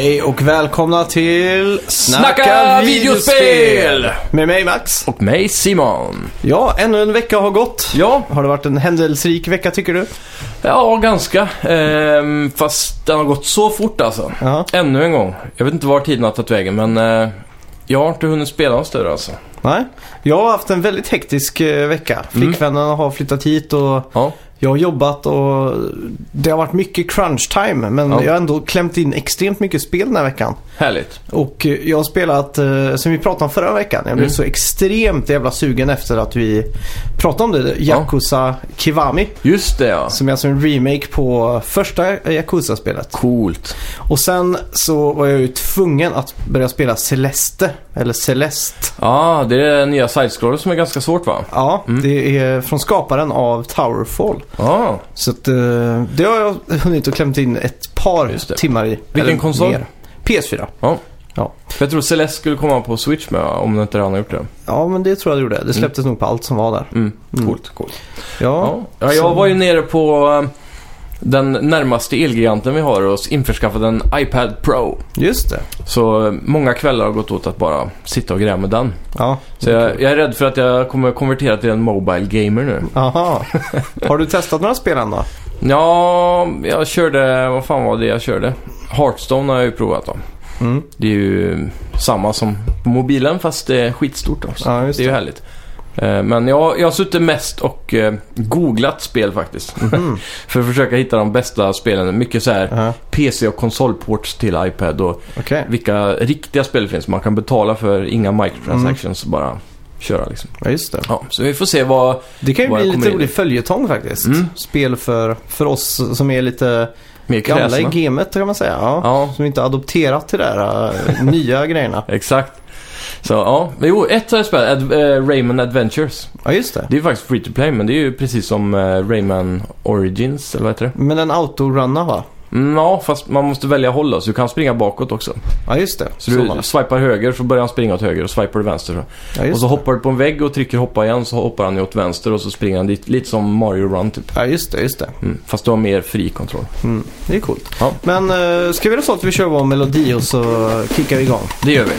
Hej och välkomna till Snacka videospel! Med mig Max. Och mig Simon. Ja, ännu en vecka har gått. Ja, Har det varit en händelserik vecka tycker du? ja ganska. Ehm, fast den har gått så fort alltså. Ja. Ännu en gång. Jag vet inte var tiden har tagit vägen, men eh, jag har inte hunnit spela något större alltså. Nej. Jag har haft en väldigt hektisk eh, vecka. Flickvännen har flyttat hit och Ja, jag har jobbat och det har varit mycket crunch time. Men Ja. jag har ändå klämt in extremt mycket spel den här veckan. Härligt. Och eh, jag har spelat, eh, som vi pratade om förra veckan, jag blev Mm. så extremt jävla sugen efter att vi pratade om det. Yakuza Kiwami. Just det ja. Som är alltså en remake på första Yakuza-spelet. Coolt. Och sen så var jag ju tvungen att börja spela Celeste. Eller Celeste. Ja, det är nya side-scroller som är ganska svårt va? Ja, Mm. det är från skaparen av Towerfall. Ja, Så att, eh, det har jag hunnit att klämt in ett par timmar i. Vilken konsol? mer. PS4. ja. Ja. Jag tror Celeste skulle komma på Switch med om det inte redan har gjort det. Ja, men det tror jag det gjorde. Det släpptes nog på allt som var där. Mm. Mm. Coolt, coolt. Ja, Ja. ja, jag var ju nere på eh, den närmaste elgiganten vi har och införskaffade en iPad Pro. just det. Så eh, många kvällar har gått åt att bara sitta och gräva med den. Ja. Så jag, jag är rädd för att jag kommer konvertera till en Mobile Gamer nu. Aha. Har du testat några spel än då? Ja, jag körde... Vad fan var det jag körde? Hearthstone har jag ju provat då. Mm. Det är ju samma som på mobilen fast det är skitstort också. Ja, just det är ju det. härligt. Eh, Men jag, jag har suttit mest och eh, googlat spel faktiskt. Mhm. för att försöka hitta de bästa spelen. Mycket så här Ja, PC och konsolports till iPad och Okej. vilka riktiga spel finns. Man kan betala för inga microtransactions Mm. bara köra liksom. Ja, just det. Ja, så vi får se vad... Det kan ju bli lite rolig följetong faktiskt. Mm. Spel för, för oss som är lite Mer gamla i kräsna. gamet kan man säga. Ja. Ja, Som inte adopterat till det där äh, nya grejerna. exakt. Så ja, jo, ett jag spelat. Ad, eh, Rayman Adventures. Ja, just det. Det är ju faktiskt free to play, men det är ju precis som eh, Rayman Origins, eller vad heter det? Men en autorunna va? Mm, ja, fast man måste välja håll då, så du kan springa bakåt också. Ja, just det. Så du var det. swipar höger så börjar han springa åt höger och swipar du vänster. Så. Ja, Och så det. hoppar du på en vägg och trycker hoppa igen så hoppar han åt vänster och så springer han dit. Lite som Mario Run typ. Ja, just det. Just det. Mm. Fast du har mer fri kontroll. Mm. Det är coolt. Ja. Men äh, ska vi göra så att vi kör vår melodi och så kickar vi igång? Det gör vi.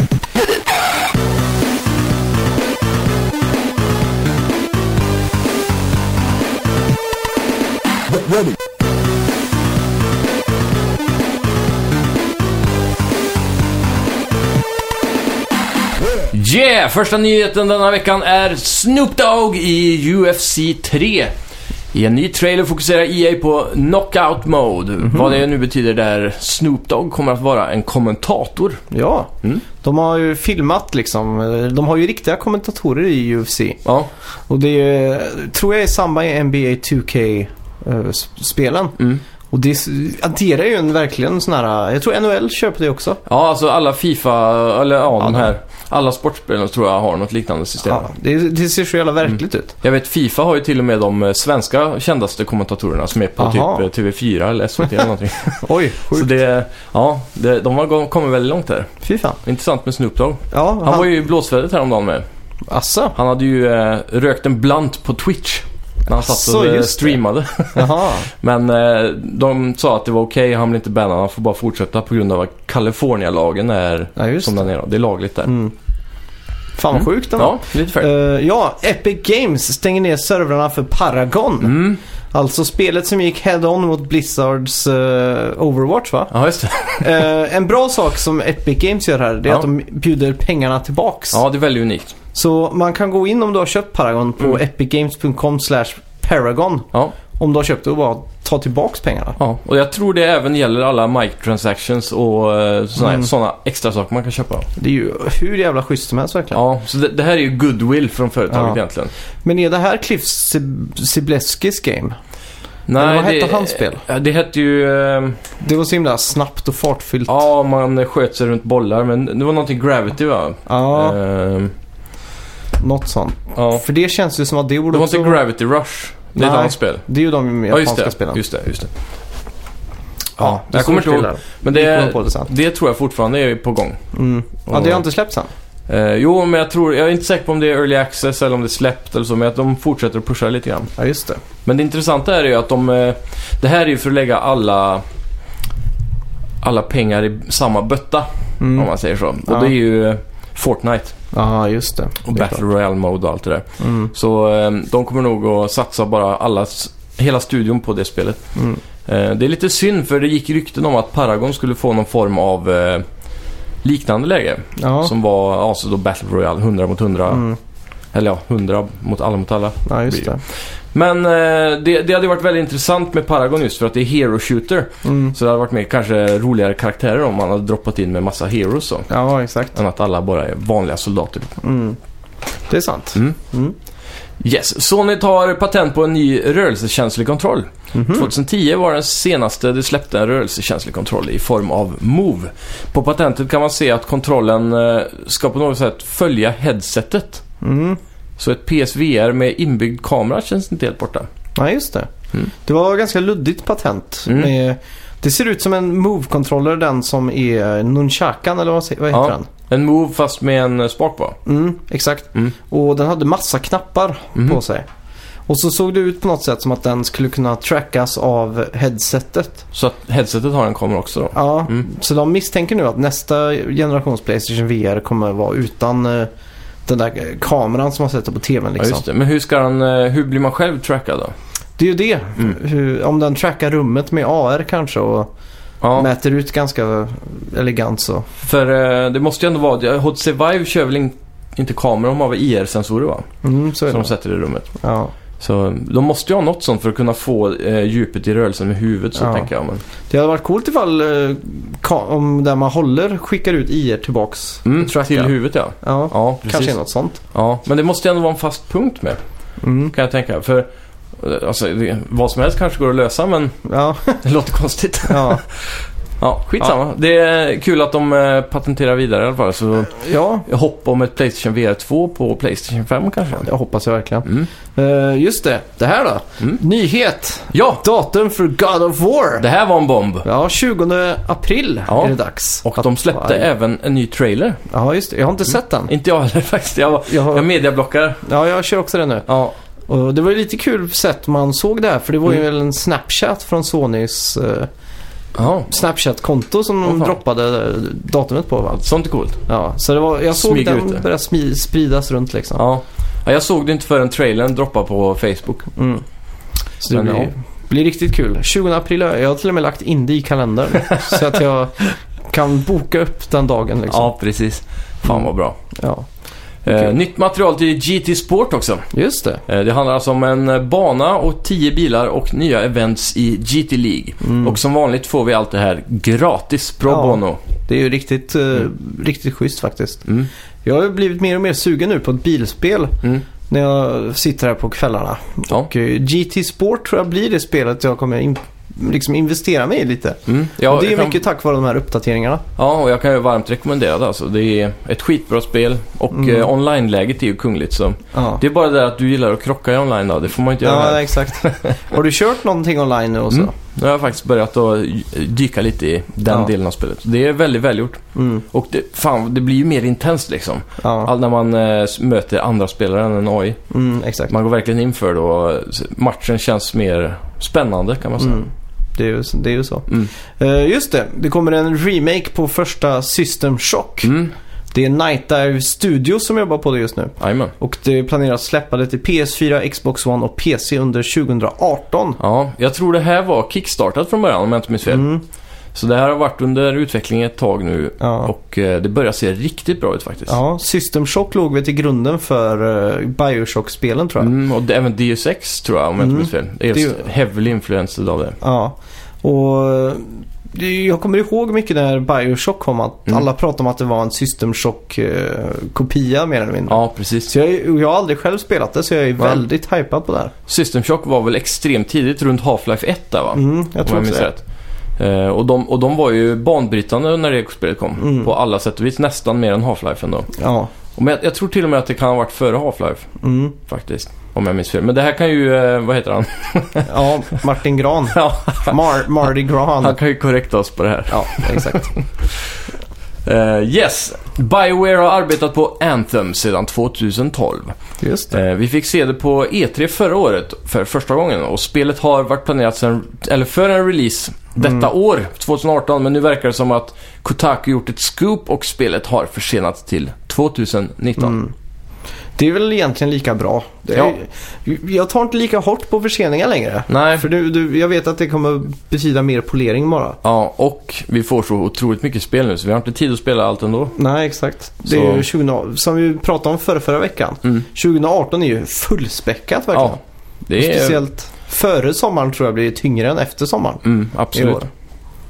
Yeah! Första nyheten denna veckan är Snoop Dogg i UFC 3. I en ny trailer fokuserar EA på Knockout Mode. Vad det nu betyder där Snoop Dogg kommer att vara en kommentator. Ja, Mm. de har ju filmat liksom. eh, De har ju riktiga kommentatorer i UFC. Ja, Och det är, tror jag är samma i NBA 2K-spelen. mm. Och det adderar ju en verkligen sån här... Jag tror NHL kör på det också. ja alltså alla Fifa, eller ja, Ja, här. Alla sportspelen tror jag har något liknande system. Ja, det, det ser så jävla verkligt ut. Jag vet Fifa har ju till och med de eh, svenska kändaste kommentatorerna som är på Aha. typ eh, TV4 eller SVT eller någonting. Oj, Så sjukt. det, ja, det, de har kommit väldigt långt där. Fy fan. Intressant med Snoop Dogg. Ja, Han var ju i blåsvädret häromdagen med. Asså? Han hade ju eh, rökt en blunt på Twitch. När han satt Asså, och eh, streamade. Men eh, de sa att det var okej, han blir inte bannad, han får bara fortsätta på grund av att California-lagen är Ja, som den är. Det är lagligt där. Mm. Fan vad Mm. sjukt ändå. Ja, lite fair. Eh, ja, Epic Games stänger ner servrarna för Paragon. Mm. Alltså spelet som gick head-on mot Blizzards eh, Overwatch va? Ja, just det. Eh, en bra sak som Epic Games gör här det är Ja. att de bjuder pengarna tillbaks. Ja, det är väldigt unikt. Så man kan gå in om du har köpt Paragon på Mm. epicgames.com slash Paragon. Ja. Om du har köpt det och bara ta tillbaks pengarna. Ja, och jag tror det även gäller alla microtransactions och eh, såna, Mm. extra saker man kan köpa. Det är ju hur jävla schysst som helst verkligen. Ja, så det, det här är ju goodwill från företaget Ja. egentligen. Men är det här Cliff Sib- Sibleskis game? Nej, Eller vad hette det, hans spel? Det hette ju... eh, Det var så himla snabbt och fartfyllt. Ja, man sköt sig runt bollar, men det var någonting Gravity va? Ja, Ehm, något sånt. ja. För det känns ju som att det borde Det var också... inte Gravity Rush. Det är ett Nej. annat spel. Det är ju de Ja, just japanska det. spelen. Just det, just det. Ja, jag kommer inte ihåg. Men Det det, på det sen. det tror jag fortfarande är på gång. Mm. Ja, det har inte släppts än. Eh, jo, men jag tror... Jag är inte säker på om det är early access eller om det är släppt eller så, men att de fortsätter att pusha lite grann. Ja, just det. Men det intressanta är ju att de... eh, Det här är ju för att lägga alla... alla pengar i samma bötta, om man säger så. Och Ja. det är ju Fortnite Ja, just det. och Det Battle Royale Mode och allt det där. Mm. Så eh, de kommer nog att satsa bara allas, hela studion på det spelet. Mm. Eh, det är lite synd för det gick rykten om att Paragon skulle få någon form av eh, liknande läge. Ja. Som var alltså då Battle Royale, 100 mot 100. Mm. Eller ja, 100 mot alla mot alla. ja, just det. Men eh, det, det hade varit väldigt intressant med Paragon just för att det är Hero Shooter. Mm. Så det hade varit mer kanske roligare karaktärer om man hade droppat in med massa heroes så. Ja, exakt. Än att alla bara är vanliga soldater. Mm. Det är sant. Mm. Mm. Yes, Sony tar patent på en ny rörelsekänslig kontroll. Mhm. 2010 var den senaste det släppte en rörelsekänslig kontroll i form av Move. På patentet kan man se att kontrollen eh, ska på något sätt följa headsetet. Mm. Så ett PSVR med inbyggd kamera känns inte helt borta. Ja, just det. Mm. Det var ganska luddigt patent. Mm. Med, det ser ut som en Move-controller, den som är Nunchakan eller vad, vad heter Ja. den? En Move fast med en spak på. Mm, exakt. Mm. Och den hade massa knappar Mhm. på sig. Och så såg det ut på något sätt som att den skulle kunna trackas av headsetet. Så att headsetet har en kamera också då. Ja, Mm. så de misstänker nu att nästa generations Playstation VR kommer vara utan eh, den där kameran som man sätter på TVn Ja, liksom. just det. Men hur ska den, eh, hur blir man själv trackad då? det är ju det. Mm. Hur, om den trackar rummet med AR kanske och Ja, mäter ut ganska elegant så. för eh, det måste ju ändå vara... HTC Vive kör väl in, inte kameror, de har väl IR-sensorer va? Mm, så är Som de det. sätter i rummet. Ja. Så de måste ju ha något sånt för att kunna få eh, djupet i rörelsen med huvudet så Ja. tänker jag. Men, Det hade varit coolt ifall eh, om där man håller skickar ut IR tillbaks. mm, till huvudet ja. Ja, Ja, precis. kanske något sånt. Ja, men det måste ju ändå vara en fast punkt med, Mm. kan jag tänka. För eh, alltså, det, vad som helst kanske går att lösa men Ja, det låter konstigt. ja, Ja, skitsamma. Det är kul att de eh, patenterar vidare i alla fall. Så ja. hopp om ett Playstation VR 2 på Playstation 5 kanske. Det hoppas jag verkligen. Mm. Eh, just det, det här då. Mm. Nyhet! Ja, Datum för God of War! det här var en bomb. Ja, 20 april Ja. är det dags. Och de släppte Ja, även en ny trailer. Ja, just det. Jag har inte sett den. Inte jag heller faktiskt. Jag, Jag har- jag mediablockar. Ja, jag kör också den nu. Ja, Och det var ju lite kul sätt man såg det här. För det var ju Mm. väl en Snapchat från Sonys eh, ja. Snapchat-konto som de fan. droppade eh, datumet på va? sånt är coolt. Ja, så det var, jag såg Smyga ut den börja spridas runt liksom. Ja. ja, jag såg det inte förrän trailern droppade på Facebook. Mm. Så det blir, blir riktigt kul. 20 april, jag har till och med lagt in det i kalendern. så att jag kan boka upp den dagen liksom. Ja, precis. Fan vad bra. Ja, Eh, Okej. nytt material till GT Sport också. just det. Eh, det handlar alltså om en eh, bana och 10 bilar och nya events i GT League. Mm. Och som vanligt får vi allt det här gratis pro Ja. bono. Det är ju riktigt, Mm. riktigt schysst faktiskt. Mm. Jag har blivit mer och mer sugen nu på ett bilspel Mm. när jag sitter här på kvällarna. Ja. Och GT Sport tror jag blir det spelet jag kommer in, liksom investera mig i lite. Mm. Ja, och det är kan- mycket tack vare de här uppdateringarna. Ja, och jag kan ju varmt rekommendera det alltså. Det är ett skitbra spel och Mm. eh, online-läget är ju kungligt så. Ja, Det är bara det att du gillar att krocka i online då. Det får man inte göra ja här. exakt. har du kört någonting online nu också? Mm. Nu har jag faktiskt börjat att dyka lite i den Ja. delen av spelet. Det är väldigt välgjort. Mm. Och det, fan, det blir ju mer intensst liksom. Ja, All, när man s- möter andra spelare än en AI. mm. Man går verkligen in för det och matchen känns mer spännande kan man säga. Mm. Det är ju, det är ju så. Mm. Eh, just det, det kommer en remake på första System Shock. Det är Night Dive Studios som jobbar på det just nu. Jajamän. Och det planeras släppa det till PS4, Xbox One och PC under 2018. Ja, jag tror det här var kickstartat från början om jag inte minns fel. Mm, Så det här har varit under utveckling ett tag nu ja. och eh, det börjar se riktigt bra ut faktiskt. ja, System Shock låg väl till grunden för uh, Bioshock-spelen tror jag. Mm, och det, även Deus Ex tror jag om jag inte Mm. minns fel. Det är Det heavily influenced av det. Ja, och eh, jag kommer ihåg mycket när Bioshock kom att Mm. alla pratade om att det var en System Shock-kopia mer eller mindre. Ja, precis. Så jag, jag har aldrig själv spelat det så jag är Ja. väldigt hypad på det här. System Shock var väl extremt tidigt, runt Half-Life 1 där va? Mm, jag tror jag det. Eh, och, de, och de var ju banbrytande när det spelet kom. Mm. På alla sätt och vis. Nästan mer än Half-Life ändå. Ja, Och men jag, jag tror till och med att det kan ha varit före Half-Life mm. faktiskt. Om jag minns fel. Men det här kan ju, eh, vad heter han? ja Martin Gran. ja, Mar- Marty Gran. han kan ju korrekta oss på det här. Ja, exakt. Eh, yes, Bioware har arbetat på Anthem sedan 2012. Just. Eh, vi fick se det på E3 förra året för första gången och spelet har varit planerat sen, eller för en release detta Mm. år, 2018. Men nu verkar det som att Kotaku gjort ett scoop och spelet har försenats till 2019. Mm. Det är väl egentligen lika bra. Är, Jag tar inte lika hårt på förseningar längre. Nej, För du, du, jag vet att det kommer betyda mer polering bara. ja, och vi får så otroligt mycket spel nu så vi har inte tid att spela allt ändå. Nej, exakt. Det Så- är ju 20, som vi pratade om förra, förra veckan. Mm. 2018 är ju fullspäckat verkligen. Ja, det är... Speciellt före sommaren tror jag blir tyngre än efter sommaren. Mm, I absolut. år.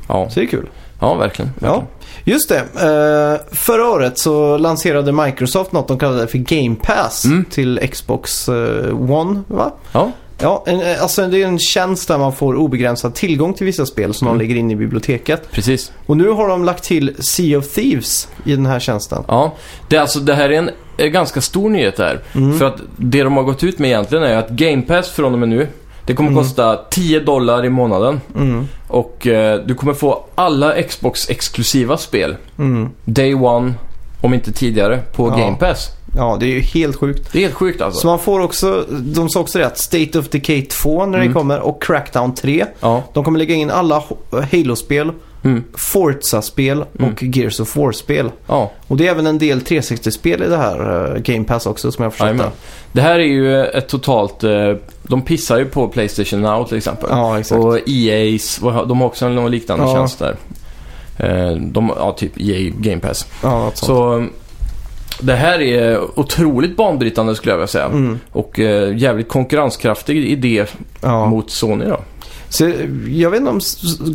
Ja. Så det är kul. Ja, verkligen. Ja, verkligen. just det. Eh, förra året så lanserade Microsoft något de kallade för Game Pass Mm. till Xbox eh, One, va? Ja. Ja, en, eh, alltså det är en tjänst där man får obegränsad tillgång till vissa spel som Mm. de lägger in i biblioteket. precis. Och nu har de lagt till Sea of Thieves i den här tjänsten. Ja, det, alltså, det här är en, en ganska stor nyhet här. Mm. För att det de har gått ut med egentligen är att Game Pass från och med nu, det kommer Mm. kosta 10 dollar i månaden. Mm. Och eh, du kommer få alla Xbox-exklusiva spel, Mm. Day One, om inte tidigare, på Ja. Game Pass. Ja, det är ju helt sjukt. Det är helt sjukt alltså. Så man får också, de sa också det att State of Decay 2 när Mm. det kommer och Crackdown 3. Ja. De kommer lägga in alla Halo-spel, Mm. Forza-spel Mm. och Gears of War-spel. ja. Och det är även en del 360-spel i det här eh, Game Pass också som jag har förstått det. Det här är ju ett totalt... Eh, de pissar ju på Playstation Now till exempel. Ja, exakt. Och EA's, de har också någon liknande Ja. tjänst där. Eh, de, ja, typ EA Game Pass. Ja. Så det här är otroligt banbrytande skulle jag vilja säga. Mm. Och eh, jävligt konkurrenskraftig idé Ja. mot Sony då. Så jag vet inte om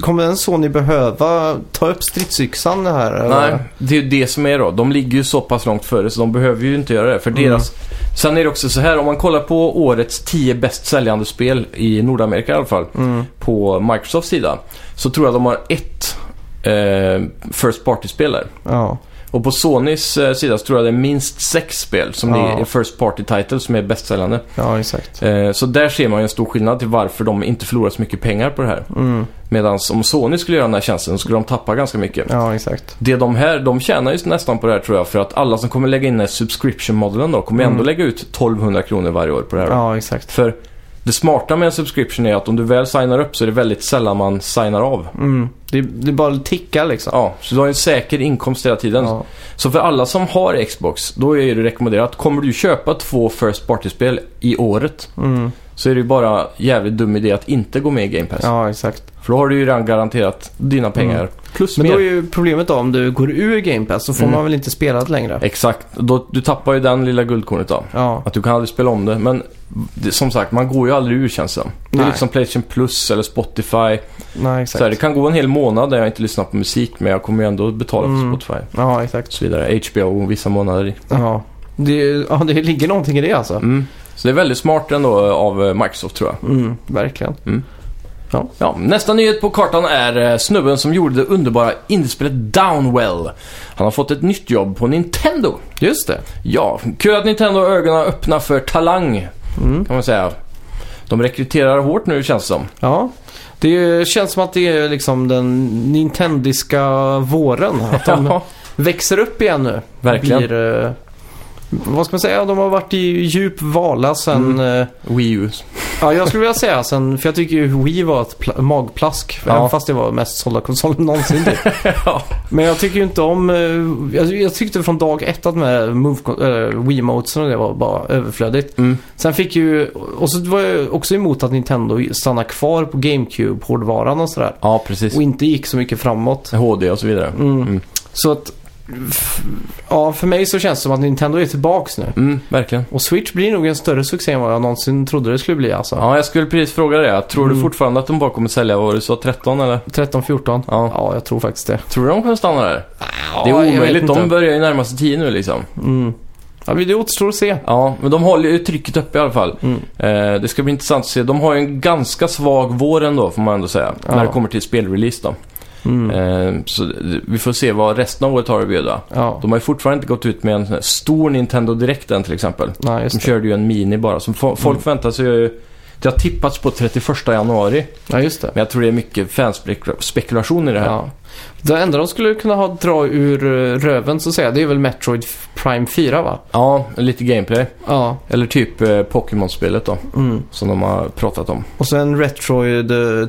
kommer en Sony behöva ta upp stridsyxan här? eller? Nej, det är ju det som är då. De ligger ju så pass långt före så de behöver ju inte göra det. För Mm. deras... Sen är det också så här, om man kollar på årets 10 bäst säljande spel i Nordamerika i alla fall. Mm. På Microsofts sida. Så tror jag de har ett eh, First Party-spel där. Ja. Och på Sonys eh, sida så tror jag det är minst sex spel som Ja. är First Party-titles som är bästsäljande. ja, exakt. Eh, så där ser man ju en stor skillnad till varför de inte förlorar så mycket pengar på det här. Mm. Medan om Sony skulle göra den här tjänsten så skulle de tappa ganska mycket. Ja, exakt. Det de här, de tjänar ju nästan på det här tror jag. För att alla som kommer lägga in den här subscription-modellen då kommer Mm. ändå lägga ut 1200 kronor varje år på det här. Ja, exakt. För det smarta med en subscription är att om du väl signar upp så är det väldigt sällan man signar av. Mm. Det, det bara tickar liksom. Ja, så du har en säker inkomst hela tiden. Ja. Så för alla som har Xbox, då är det rekommenderat. Kommer du köpa två First Party-spel i året Mm. Så är det ju bara jävligt dum idé att inte gå med i Game Pass. ja, exakt. För då har du ju redan garanterat dina pengar. Plus Men mer. då är ju problemet då om du går ur Game Pass så får Mm. man väl inte spela det längre? Exakt. Då, du tappar ju den lilla guldkornet då. Ja. Att du kan aldrig spela om det. Men det, som sagt, man går ju aldrig ur känns det. Det är liksom Playstation Plus eller Spotify. Nej, exakt. Så här, det kan gå en hel månad där jag inte lyssnar på musik men jag kommer ju ändå betala Mm. för Spotify. Ja, exakt. Och så vidare. HBO vissa månader. Ja. Det, ja, det ligger någonting i det alltså. Mm. Så det är väldigt smart ändå av eh, Microsoft tror jag. Mm, verkligen. Ja, nästa nyhet på kartan är eh, snubben som gjorde det underbara indiespelet Downwell. Han har fått ett nytt jobb på Nintendo. Just det. Ja, kul att Nintendo har ögonen öppna för talang Mm. kan man säga. De rekryterar hårt nu känns det som. Ja. Det känns som att det är liksom den nintendiska våren. Att de Ja, växer upp igen nu. verkligen. Blir, eh, vad ska man säga? De har varit i djup vala sen... eh, Wii U. Ja, jag skulle vilja säga sen, för jag tycker ju Wii var ett pla- magplask. Ja. Även fast det var mest sålda konsolen någonsin. ja. Men jag tycker ju inte om... eh, Jag, jag tyckte från dag ett att med Move, äh, Wiimotesen och det var bara överflödigt. Mm. Sen fick ju... Och så var jag också emot att Nintendo stannar kvar på GameCube-hårdvaran och sådär. ja, precis. Och inte gick så mycket framåt. HD och så vidare. Mm. Mm. Så att... Ja, för mig så känns det som att Nintendo är tillbaks nu. Mm, verkligen. Och Switch blir nog en större succé än vad jag någonsin trodde det skulle bli alltså. Ja, jag skulle precis fråga det. Tror du Mm. fortfarande att de bara kommer sälja, vad det så, 13 eller? 13-14? Ja. Ja, jag tror faktiskt det. Tror du de kommer stanna där? det Ja, är jag vet omöjligt. De börjar ju närma sig 10 nu liksom. Mm. Ja, det återstår att se. Ja, men de håller ju trycket uppe i alla fall. Mm. Eh, det ska bli intressant att se. De har ju en ganska svag vår ändå, får man ändå säga. Ja. När det kommer till spelrelease då. Mm. Eh, så vi får se vad resten av året har att bjuda. Ja, De har ju fortfarande inte gått ut med en stor Nintendo Direct än till exempel. nej De det. körde ju en Mini bara. Så fo- folk Mm. förväntar sig ju Det har tippats på 31 januari. Ja, just det. Men jag tror det är mycket fanspekulation i det här. Ja. Det enda de skulle kunna ha dra ur eh, röven så att säga, det är väl Metroid Prime 4 va? Ja, lite gameplay. Ja. Eller typ eh, Pokémon-spelet då, Mm. som de har pratat om. Och sen en Retroid eh,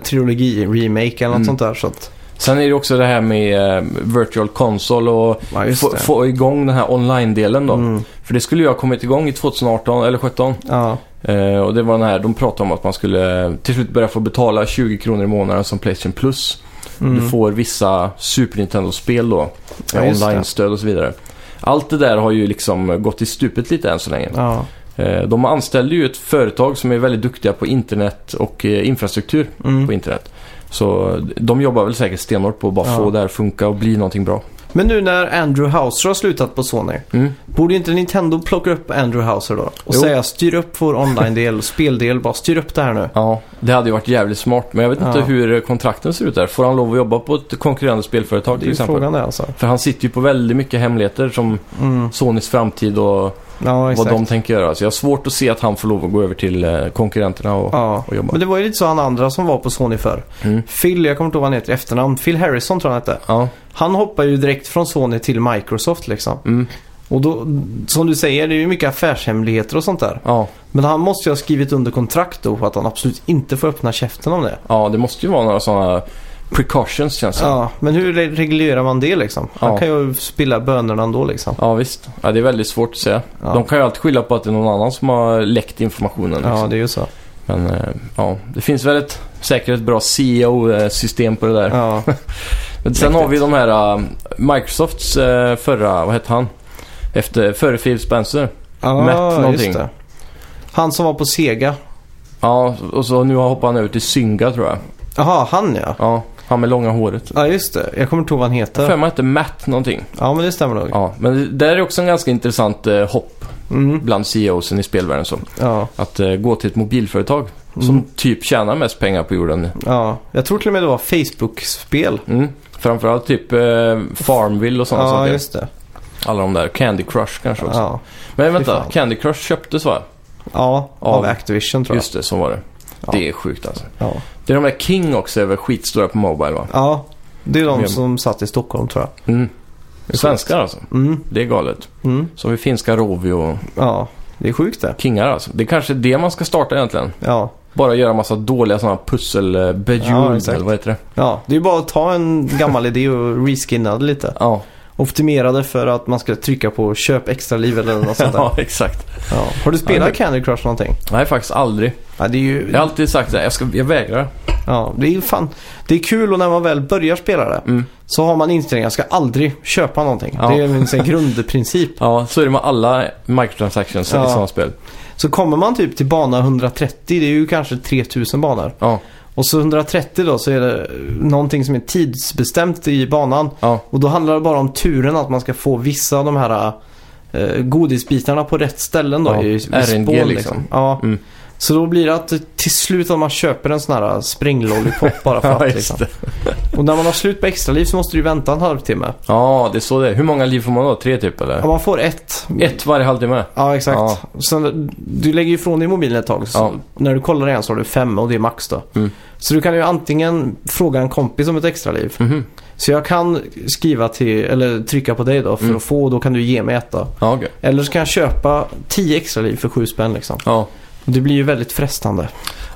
eller något Mm. sånt där. Så att, Sen är det också det här med eh, Virtual Console och ja, få, få igång den här online-delen då. Mm. För det skulle ju ha kommit igång i 2018 eller 2017. Ja, Eh, och det var den här, de pratade om att man skulle till slut börja få betala 20 kronor i månaden som Playstation Plus. mm. Du får vissa Super Nintendo-spel då. Ja, online-stöd och så vidare. Allt det där har ju liksom gått i stupet lite än så länge. Ja. Eh, de anställde ju ett företag som är väldigt duktiga på internet och eh, infrastruktur Mm. på internet. Så de jobbar väl säkert stenhårt på att bara Ja. få det här att funka och bli någonting bra. Men nu när Andrew Houser har slutat på Sony, Mm. borde inte Nintendo plocka upp Andrew Houser då? Och Jo. säga styr upp vår online-del, speldel, bara styr upp det här nu. Ja, det hade ju varit jävligt smart. Men jag vet inte Ja. hur kontrakten ser ut där. Får han lov att jobba på ett konkurrerande spelföretag Det är till ju exempel? frågan det alltså. För han sitter ju på väldigt mycket hemligheter som Mm. Sonys framtid och Ja, exakt. vad de tänker göra. Så jag har svårt att se att han får lov att gå över till eh, konkurrenterna och, Ja, och jobba. men det var ju lite så han andra som var på Sony förr. Mm. Phil, jag kommer inte ihåg vad han heter i efternamn. Phil Harrison tror jag han hette. Ja, Han hoppar ju direkt från Sony till Microsoft liksom. mm, Och då, som du säger, det är ju mycket affärshemligheter och sånt där. ja, Men han måste ju ha skrivit under kontrakt då på att han absolut inte får öppna käften om det. ja, det måste ju vara några sådana precautions känns det. Ja, men hur re- reglerar man det liksom? Han Ja. kan ju spilla bönorna ändå liksom. Ja, visst. Ja, det är väldigt svårt att säga. Ja. De kan ju alltid skylla på att det är någon annan som har läckt informationen. Liksom. Ja, det är ju så. Men eh, ja, det finns väl ett, säkert ett bra CEO-system på det där. Ja, Men sen har vi de här uh, Microsofts eh, förra, vad hette han? Efter, före Phil Spencer. ja Matt någonting. just det. Han som var på Sega. Ja, och så nu har hoppat han över till Synga tror jag. Jaha, han ja. Ja, han med långa håret. Ja, just det. Jag kommer inte ihåg vad han heter. för mig hette Matt någonting. Ja, men det stämmer nog. Ja, men det där är också en ganska intressant eh, hopp Mm. bland CEOsen i spelvärlden. Så. Ja, Att eh, gå till ett mobilföretag som Mm. typ tjänar mest pengar på jorden. ja. Jag tror till och med det var Facebook-spel. Mm. Framförallt typ eh, Farmville och sådana Ja, saker. just det. Alla de där. Candy Crush kanske också. Ja. Men vänta. Candy Crush köptes va? ja, av Av- Activision tror jag. Just det, så var det. Ja. Det är sjukt alltså. Ja. Det är de där King också är väl skitstora på Mobile va? ja, det är de som satt i Stockholm tror jag. Mm. Svenskar alltså. Mm, Det är galet. mm. Har vi finska Rovio och Ja, det är sjukt det. Kingar alltså. Det är kanske det man ska starta egentligen. Ja. Bara göra massa dåliga sådana pussel eh, Ja, eller vad heter det? ja, det är ju bara att ta en gammal idé och reskinna det lite. Ja, Optimera det för att man ska trycka på köp extra liv eller något sånt där. ja exakt. Ja. Har du spelat Ja, det- Candy Crush någonting? Nej, faktiskt aldrig. Ja, det är ju... Jag har alltid sagt att jag, ska, jag vägrar. Ja, det är fan... Det är kul och när man väl börjar spela det Mm. så har man inställningen jag ska aldrig köpa någonting. Ja. Det är en sån grundprincip. Ja, så är det med alla microtransactions Ja. i sådana spel. Så kommer man typ till bana 130, det är ju kanske 3000 banor. Ja, Och så 130 då så är det någonting som är tidsbestämt i banan. ja, Och då handlar det bara om turen att man ska få vissa av de här eh, godisbitarna på rätt ställen då. Ja, i, i RNG spån, liksom. Ja. Mm. Så då blir det att till slut om man köper en sån här spränglollipop bara för att liksom. Och när man har slut på extra liv så måste du vänta en halvtimme. Ja, det är så det är. Hur många liv får man då? Tre typ eller? Ja, man får ett. Ett varje halvtimme? Ja, exakt. Ja. Sen, du lägger ju ifrån dig mobilen ett tag. Så Ja. När du kollar igen så har du fem och det är max då. Mm. Så du kan ju antingen fråga en kompis om ett extra liv. Mhm. Så jag kan skriva till, eller trycka på dig då för Mm. att få och då kan du ge mig ett då. Ja, okej. Eller så kan jag köpa 10 extra liv för 7 spänn liksom. Ja. Det blir ju väldigt frestande.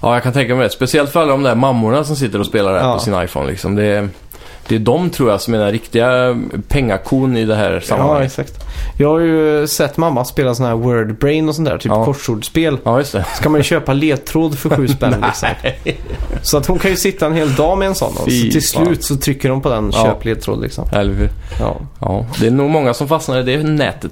ja, jag kan tänka mig det. Speciellt för alla de där mammorna som sitter och spelar det här Ja. på sin iPhone liksom. Det är, det är de tror jag som är den riktiga pengakon i det här Ja, sammanhanget. exakt. Jag har ju sett mamma spela sån här word brain och sånt där, typ Ja. korsordsspel. Ja, just det. Så kan man ju köpa ledtråd för 7 spänn liksom. Så att hon kan ju sitta en hel dag med en sån. Och så till slut så trycker de på den Ja. köp ledtråd liksom. Eller hur? Ja. Ja, det är nog många som fastnar i det nätet.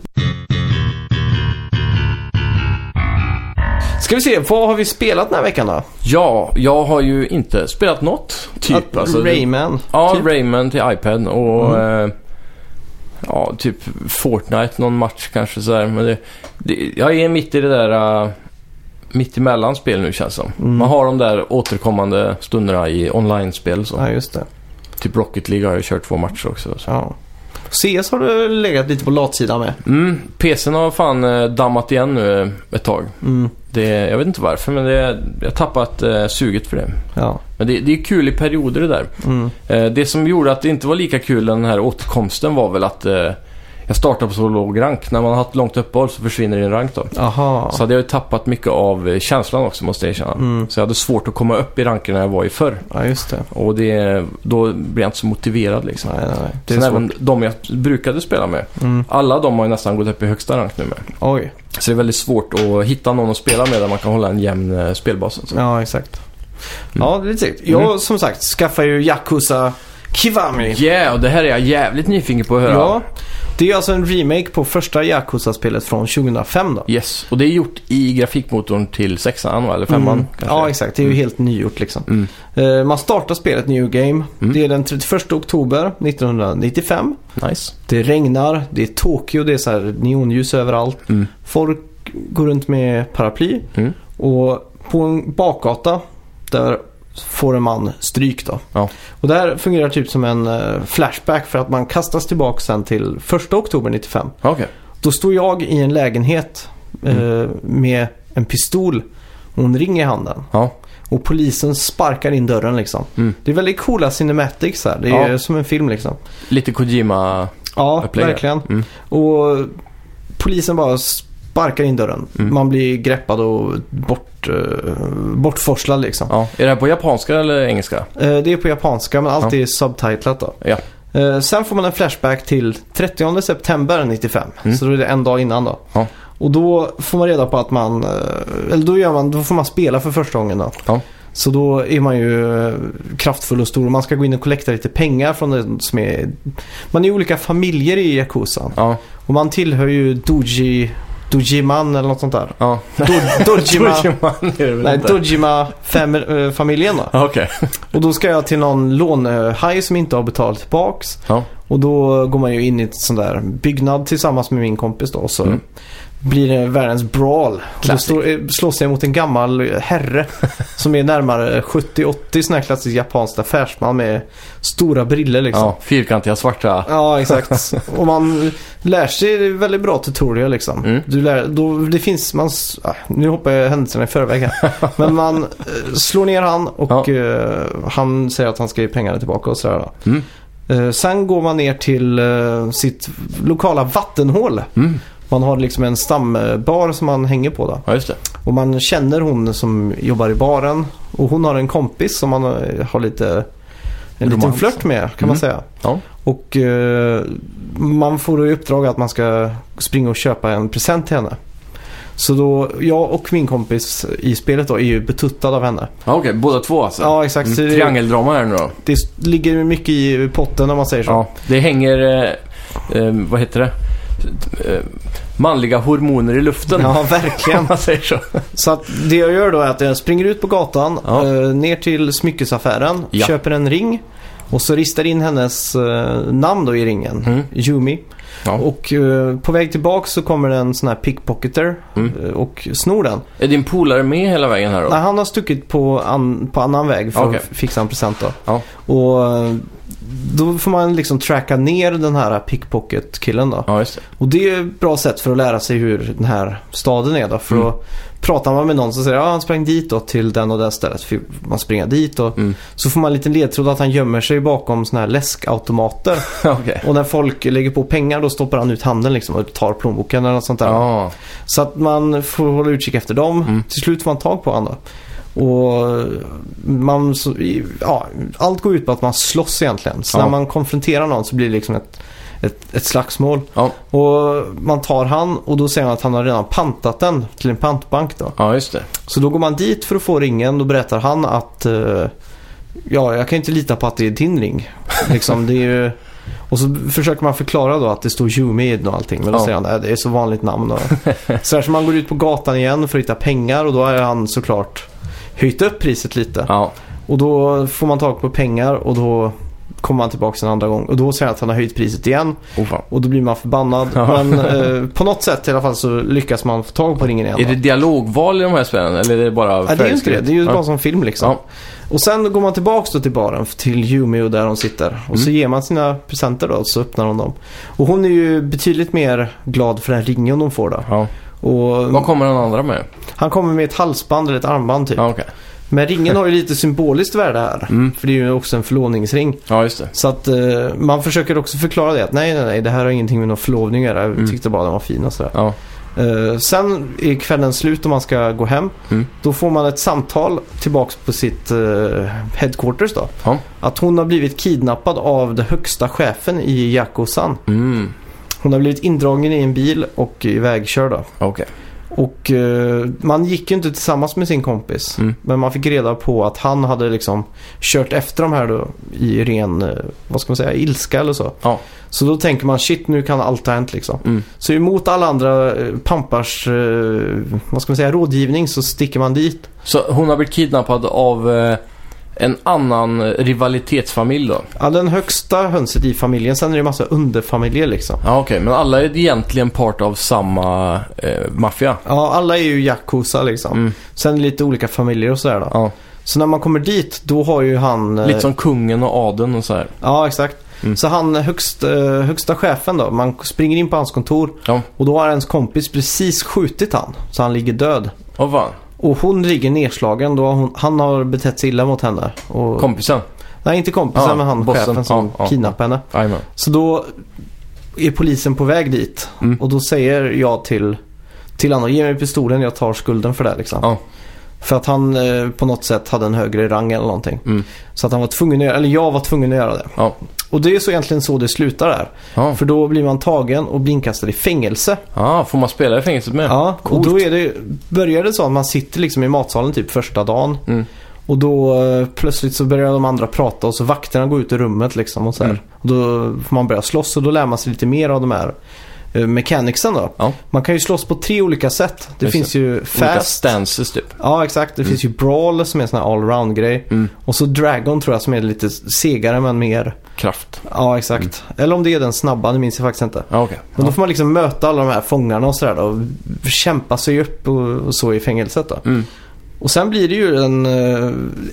Ska vi se, vad har vi spelat den här veckan då? Ja, jag har ju inte spelat något. Typ. Att alltså, Rayman. Ja, typ. Rayman till iPad och... Mm. Eh, ja, typ Fortnite, någon match kanske sådär. Men det, det, jag är mitt i det där... Uh, mitt emellan spel nu känns det som. Mm. Man har de där återkommande stunderna i online-spel. Så. Ja, just det. Typ Rocket League har jag kört två matcher också. Så. Ja. CS har du legat lite på latsidan med. Mm, PCn har fan eh, dammat igen nu eh, ett tag. Mm. Det, jag vet inte varför, men det, jag har tappat eh, suget för det. Ja. Men det, det är kul i perioder det där. Mm. Eh, det som gjorde att det inte var lika kul den här återkomsten var väl att eh, jag startade på så låg rank. När man har haft långt uppehåll så försvinner din rank då. Aha. Så hade jag ju tappat mycket av eh, känslan också måste jag erkänna. Mm. Så jag hade svårt att komma upp i ranken när jag var i förr. Ja, just det. Och det, då blev jag inte så motiverad liksom. Nej, nej, nej. Det är Sen även de jag brukade spela med. Mm. Alla de har ju nästan gått upp i högsta rank nu med. Oj. Så det är väldigt svårt att hitta någon att spela med där man kan hålla en jämn eh, spelbas. Alltså. Ja, exakt. Mm. Ja, det är lite. Jag som sagt skaffar ju Yakuza Kiwami. Yeah, och det här är jag jävligt nyfiken på att höra. Ja, det är alltså en remake på första Yakuza-spelet från 2005 då. Yes, och det är gjort i grafikmotorn till sexan va? eller femman Mm. Ja, exakt. Det är ju helt nygjort liksom. Mm. Eh, man startar spelet New Game. Mm. Det är den 31 oktober 1995. Nice. Det regnar, det är Tokyo, det är så här neonljus överallt. Mm. Folk går runt med paraply. Mm. Och på en bakgata där får en man stryk då. Ja. Och det här fungerar typ som en eh, flashback för att man kastas tillbaka sen till 1 oktober 95. Okej. Då står jag i en lägenhet Mm. eh, med en pistol och en ring i handen. Ja. Och polisen sparkar in dörren liksom. Mm. Det är väldigt coola cinematics här. Det är Ja. som en film liksom. Lite Kojima... Ja, Upplägg. verkligen. Mm. Och polisen bara sparkar in dörren. Mm. Man blir greppad och bort, uh, bortforslad liksom. Ja. Är det här på japanska eller engelska? Eh, det är på japanska men allt Ja. är subtitlat då. Ja. Eh, sen får man en flashback till 30 september 95. Mm. Så då är det en dag innan då. Ja. Och då får man reda på att man, eh, eller då, gör man, då får man spela för första gången då. Ja. Så då är man ju eh, kraftfull och stor man ska gå in och kollekta lite pengar från det som är... Man är olika familjer i Yakuza. Ja. Och man tillhör ju Doji... Dojiman eller något sånt där. Ja. Do, Dojima... Dojiman är det väl Nej, inte? Dojima-familjen då. Ja, Okej. Och då ska jag till någon lånehaj som inte har betalat tillbaks. Ja. Och då går man ju in i ett sån där byggnad tillsammans med min kompis då. Så Mm. Blir det världens brawl. Då står, eh, slåss jag mot en gammal herre som är närmare 70-80 sån här klassisk japansk affärsman med stora briller liksom. Ja, fyrkantiga svarta. Ja, exakt. Och man lär sig väldigt bra tutorial liksom. Mm. Du lär, då, det finns, man, ah, nu hoppar jag händelserna i förväg här. Men man eh, slår ner han och Ja. eh, han säger att han ska ge pengarna tillbaka och sådär. Mm. Eh, sen går man ner till eh, sitt lokala vattenhål. Mm. Man har liksom en stambar som man hänger på då. Ja, just det. Och man känner hon som jobbar i baren. Och hon har en kompis som man eh, har lite en liten Romans. flört med kan man Mm. säga. Ja. Och eh, man får då i uppdrag att man ska springa och köpa en present till henne. Så då, jag och min kompis i spelet då är ju betuttad av henne. Ja, Okej, båda två alltså? Ja, exakt. Mm. Triangeldrama här nu då? det ligger mycket i potten om man säger så. Ja, det hänger, eh, eh, vad heter det? Eh, manliga hormoner i luften. Ja, Om verkligen. man säger så. Så att det jag gör då är att jag springer ut på gatan, Ja. eh, ner till smyckesaffären, Ja. köper en ring och så ristar in hennes eh, namn då i ringen, Mm. Yumi. Ja. Och på väg tillbaka så kommer det en sån här pickpocketer Mm. och snor den. Är din polare med hela vägen här då? Nej, han har stuckit på, an, på annan väg för Okej. att fixa en present då. Ja. Och då får man liksom tracka ner den här pickpocket-killen då. Ja, det. Och det är ett bra sätt för att lära sig hur den här staden är då. För Mm. att pratar man med någon så säger ja han sprang dit då till den och det stället. För man springer dit och Mm. så får man en liten ledtråd att han gömmer sig bakom såna här läskautomater. Okej. och när folk lägger på pengar då stoppar han ut handen liksom och tar plånboken eller något sånt där. Ja. Så att man får hålla utkik efter dem. Mm. Till slut får man tag på honom då. Och man, så, ja, allt går ut på att man slåss egentligen. Så Ja. när man konfronterar någon så blir det liksom ett, ett, ett slagsmål. Ja. Och man tar han och då säger han att han har redan pantat den till en pantbank då. ja, just det. Så då går man dit för att få ringen. Då berättar han att eh, ja, jag kan inte lita på att det är din ring. Liksom, det är ju... Och så försöker man förklara då att det står den och allting. Men då Ja. säger han att det är så vanligt namn. Och... så här, så man går ut på gatan igen för att hitta pengar och då har han såklart höjt upp priset lite. Ja. Och då får man tag på pengar och då kommer han tillbaka en andra gång och då säger han att han har höjt priset igen Oh, och då blir man förbannad. Ja. Men eh, på något sätt i alla fall så lyckas man få tag på ringen igen. Är det dialogval i de här spelen eller är det bara Ja, det är ju inte det. Det är ju ja. bara som film liksom. Ja. Och sen går man tillbaks då till baren, till Yumi och där hon sitter. Och så Mm. ger man sina presenter då och så öppnar hon dem. Och hon är ju betydligt mer glad för den ringen hon får då. Och Vad kommer den andra med? han kommer med ett halsband eller ett armband typ. Ja, okej. Men ringen har ju lite symboliskt värde här. Mm. För det är ju också en förlovningsring. Ja, just det. Så att eh, man försöker också förklara det. Att nej, nej, nej, det här har ingenting med någon förlovning att göra. Jag Mm. tyckte bara den var fin och sådär. Ja. Eh, sen är kvällen slut och man ska gå hem. Mm. Då får man ett samtal tillbaks på sitt uh, headquarters då. Ja. Att hon har blivit kidnappad av den högsta chefen i Yakusan. Hon har blivit indragen i en bil och ivägkörd då. Okej. Och eh, man gick ju inte tillsammans med sin kompis. Mm. Men man fick reda på att han hade liksom kört efter de här då i ren, eh, vad ska man säga, ilska eller så. Ja. Så då tänker man shit nu kan allt ha hänt liksom. Mm. Så emot alla andra eh, pampars, eh, vad ska man säga, rådgivning så sticker man dit. Så hon har blivit kidnappad av eh, en annan rivalitetsfamilj då? Ja, den högsta hönset i familjen, sen är det en massa underfamiljer liksom. Ja, okej. Men alla är egentligen part av samma eh, maffia? Ja, alla är ju Yakuza liksom. Mm. Sen lite olika familjer och sådär då. Ja. Så när man kommer dit, då har ju han... eh, Lite som kungen och adeln och så här. Ja, exakt. Mm. Så han högst, eh, högsta chefen då, man springer in på hans kontor Ja. och då har ens kompis precis skjutit han. Så han ligger död. Vad fan? Och hon ligger nedslagen då hon, han har betett sig illa mot henne. Och, Kompisen? nej, inte kompisen Ja, men han bossen. chefen som Ja, kidnappade henne. Jajamän. Så då är polisen på väg dit. Mm. Och då säger jag till, till honom, ge mig pistolen, jag tar skulden för det liksom. För att han eh, på något sätt hade en högre rang eller någonting. Mm. Så att han var tvungen att göra, eller jag var tvungen att göra det. Ja. Och det är så egentligen så det slutar där. Ja. För då blir man tagen och blir inkastad i fängelse. ja, får man spela i fängelset med? Ja, och Coolt. då är det, börjar det så att man sitter liksom i matsalen typ första dagen. Mm. Och då eh, plötsligt så börjar de andra prata och så vakterna går ut ur rummet liksom och så. Mm. Och då får man börja slåss och då lär man sig lite mer av de här mechanicsen då. Ja. Man kan ju slåss på tre olika sätt. Det Just finns det. ju Olika fast. stances typ. Ja, exakt. Det finns ju brawl som är en sån här allround grej. Mm. Och så dragon tror jag som är lite segare men mer. Kraft. Ja, exakt. Eller om det är den snabba, det minns jag faktiskt inte. Ja, okej. Men då Ja. får man liksom möta alla de här fångarna och sådär. Och kämpa sig upp och, så i fängelset då. Mm. Och sen blir det ju en, eh,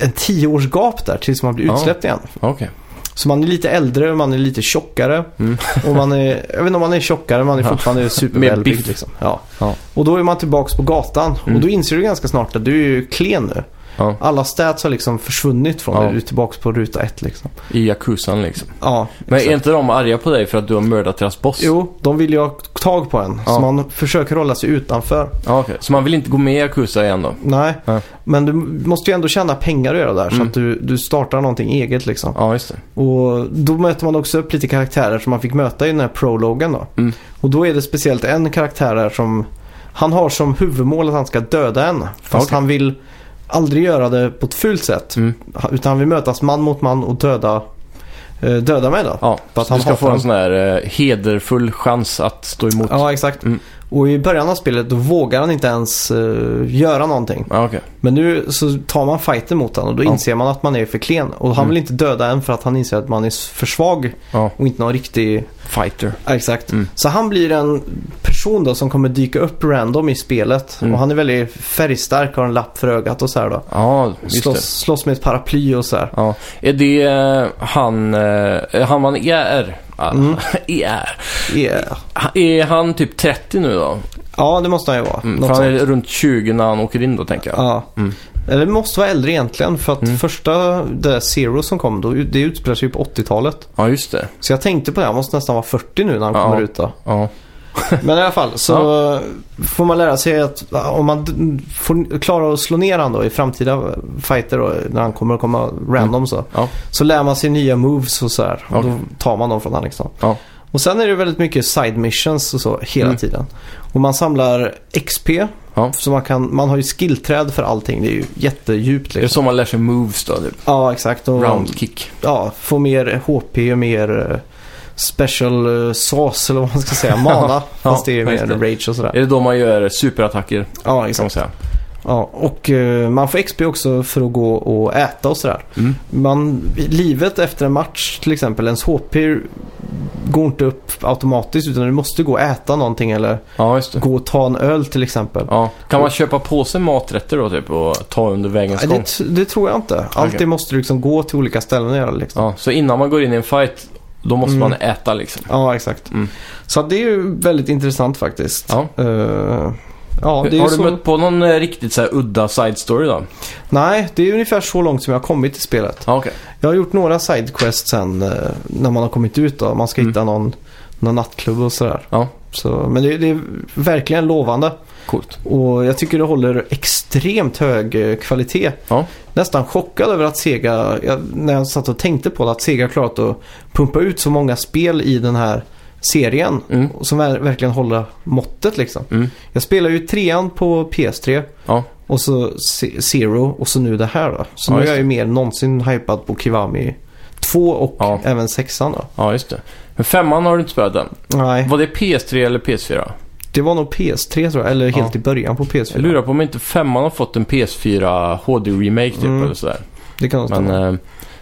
en tio års gap där tills man blir Ja. utsläppt igen. Okej. Så man är lite äldre, man är lite tjockare. Mm. Och man är, jag vet inte om man är tjockare, man är Ja. fortfarande supervälbyggd liksom. Ja. Ja. Och då är man tillbaks på gatan. Mm. Och då inser du ganska snart att du är ju klen nu. Ja. Alla stats har liksom försvunnit från Ja. dig. Du är tillbaks på ruta ett liksom. I Yakuzan liksom. Ja, Men exakt. är inte de arga på dig för att du har mördat deras boss? Jo, de vill ju ha tag på en. Ja. Så man försöker hålla sig utanför. Ja, okej. Så man vill inte gå med i Yakuza igen då? Nej, Nej. men du måste ju ändå tjäna pengar att göra där. Så Mm. att du, du startar någonting eget liksom. Ja, just det. Och då möter man också upp lite karaktärer som man fick möta i den här prologen då. Mm. Och då är det speciellt en karaktär där som han har som huvudmål att han ska döda en. Fast Okej. han vill aldrig göra det på ett fult sätt. Mm. Utan han vill mötas man mot man och döda, eh, döda mig då. Ja, För att han du ska få en sån här eh, hederfull chans att stå emot. Ja, exakt. Mm. Och i början av spelet då vågar han inte ens eh, göra någonting. Ja, okej. Men nu så tar man fighten mot honom och då Ja. inser man att man är för klen. Och han Mm. vill inte döda en för att han inser att man är för svag Ja, och inte någon riktig... fighter. Exakt. Mm. Så han blir en person då som kommer dyka upp random i spelet. Mm. Och han är väldigt färgstark, har en lapp för ögat och så här då. Ja, just Slåss, det. slåss med ett paraply och så här. Är det eh, han, eh, han man är? Mm. är. Yeah. Är han typ 30 nu då? Ja, det måste han ju vara. Mm, för han är sånt. runt 20 när han åker in då tänker jag. Ja. Mm. Eller det måste vara äldre egentligen. För att Mm. första, det där Zero som kom, då, det utspelar sig ju på 80-talet. Ja, just det. Så jag tänkte på det, han måste nästan vara 40 nu när han Ja. kommer ut då. Ja. Men i alla fall så får man lära sig att om man får klara att slå ner han då i framtida fighter då, när han kommer att komma random så. Ja. Så lär man sig nya moves och så här. Och Okej. då tar man dem från han liksom. Ja. Och sen är det väldigt mycket side missions och så hela Mm. tiden. Och man samlar XP. Ja. Så man kan, man har ju skillträd för allting. Det är ju jättedjupt Det är liksom. så man lär sig moves då, typ. Ja, exakt. Och Round kick. ja, få mer HP, mer eh, special eh, sauce eller vad man ska säga. Mana. fast det är mer det. rage och sådär. Är det då man gör superattacker, Ja, exakt. Ja, och eh, man får XP också för att gå och äta och sådär. Mm. Man, livet efter en match till exempel, ens HP går inte upp automatiskt utan du måste gå och äta någonting eller Ja, gå och ta en öl till exempel. Ja. Kan man köpa på sig maträtter då typ och ta under vägens gång? det, det tror jag inte. Alltid Okej. måste du liksom gå till olika ställen och göra liksom. Ja, så innan man går in i en fight, då måste Mm. man äta liksom. Ja, exakt. Mm. Så det är ju väldigt intressant faktiskt. Ja. Eh, ja, Har du så... mött på någon eh, riktigt så här udda side story då? Nej, det är ungefär så långt som jag har kommit i spelet. Okej. Jag har gjort några sidequests sen eh, när man har kommit ut då. Man ska Mm. hitta någon, någon nattklubb och sådär. Ja. Så, men det, det är verkligen lovande. Coolt. Och jag tycker det håller extremt hög eh, kvalitet. Ja. Nästan chockad över att Sega, jag, när jag satt och tänkte på det, att Sega klarat att pumpa ut så många spel i den här serien. Mm. Som ver- verkligen håller måttet liksom. Mm. Jag spelar ju trean på PS3 Ja. och så Zero och så nu det här då. Så Ja, nu är jag ju mer än någonsin hypad på Kiwami 2 och Ja. även sexan då. ja, just det. Men femman har du inte spelat än. Nej, Var det PS3 eller PS4? Det var nog PS3 tror jag. Eller helt Ja. i början på PS4. Jag lurar på om inte femman har fått en PS4 HD-remake typ Mm. eller sådär. Det kan nog Men stämma. eh,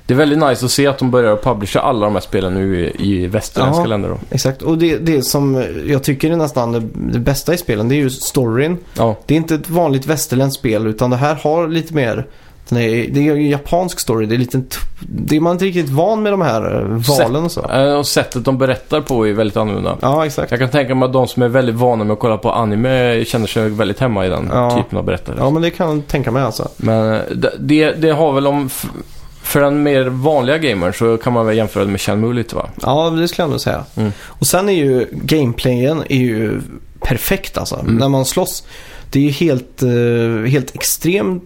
det är väldigt nice att se att de börjar publisha alla de här spelen nu i, i västerländska Ja. länder då. Exakt. Och det, det som jag tycker är nästan det, det bästa i spelen, det är ju storyn. Ja, Det är inte ett vanligt västerländskt spel utan det här har lite mer är, det är ju japansk story. Det är, lite, det är man inte riktigt van med de här eh, valen och så. Eh, och sättet de berättar på är väldigt annorlunda. Ja, exakt. Jag kan tänka mig att de som är väldigt vana med att kolla på anime känner sig väldigt hemma i den Ja. typen av berättare. Ja, men det kan jag tänka mig alltså. Men eh, det, det, har väl om... För den mer vanliga gamern så kan man väl jämföra det med Shenmue lite va? Ja, det skulle jag nog säga. Mm. Och sen är ju gameplayen är ju perfekt alltså. Mm. När man slåss. Det är ju helt, eh, helt extrem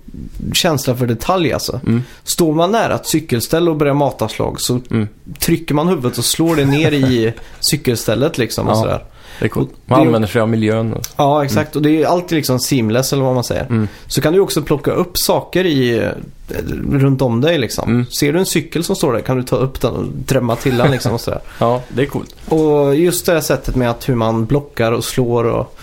känsla för detalj alltså. Mm. Står man nära ett cykelställ och börjar mata slag så Mm. trycker man huvudet och slår det ner i cykelstället liksom och Ja. sådär. Det är coolt. Man det- använder sig av miljön. Och... Ja, exakt. Och det är alltid liksom seamless eller vad man säger. Mm. Så kan du också plocka upp saker i, eh, runt om dig liksom. Mm. Ser du en cykel som står där kan du ta upp den och drämma till den liksom och sådär. Ja, det är coolt. Och just det här sättet med att hur man blockar och slår och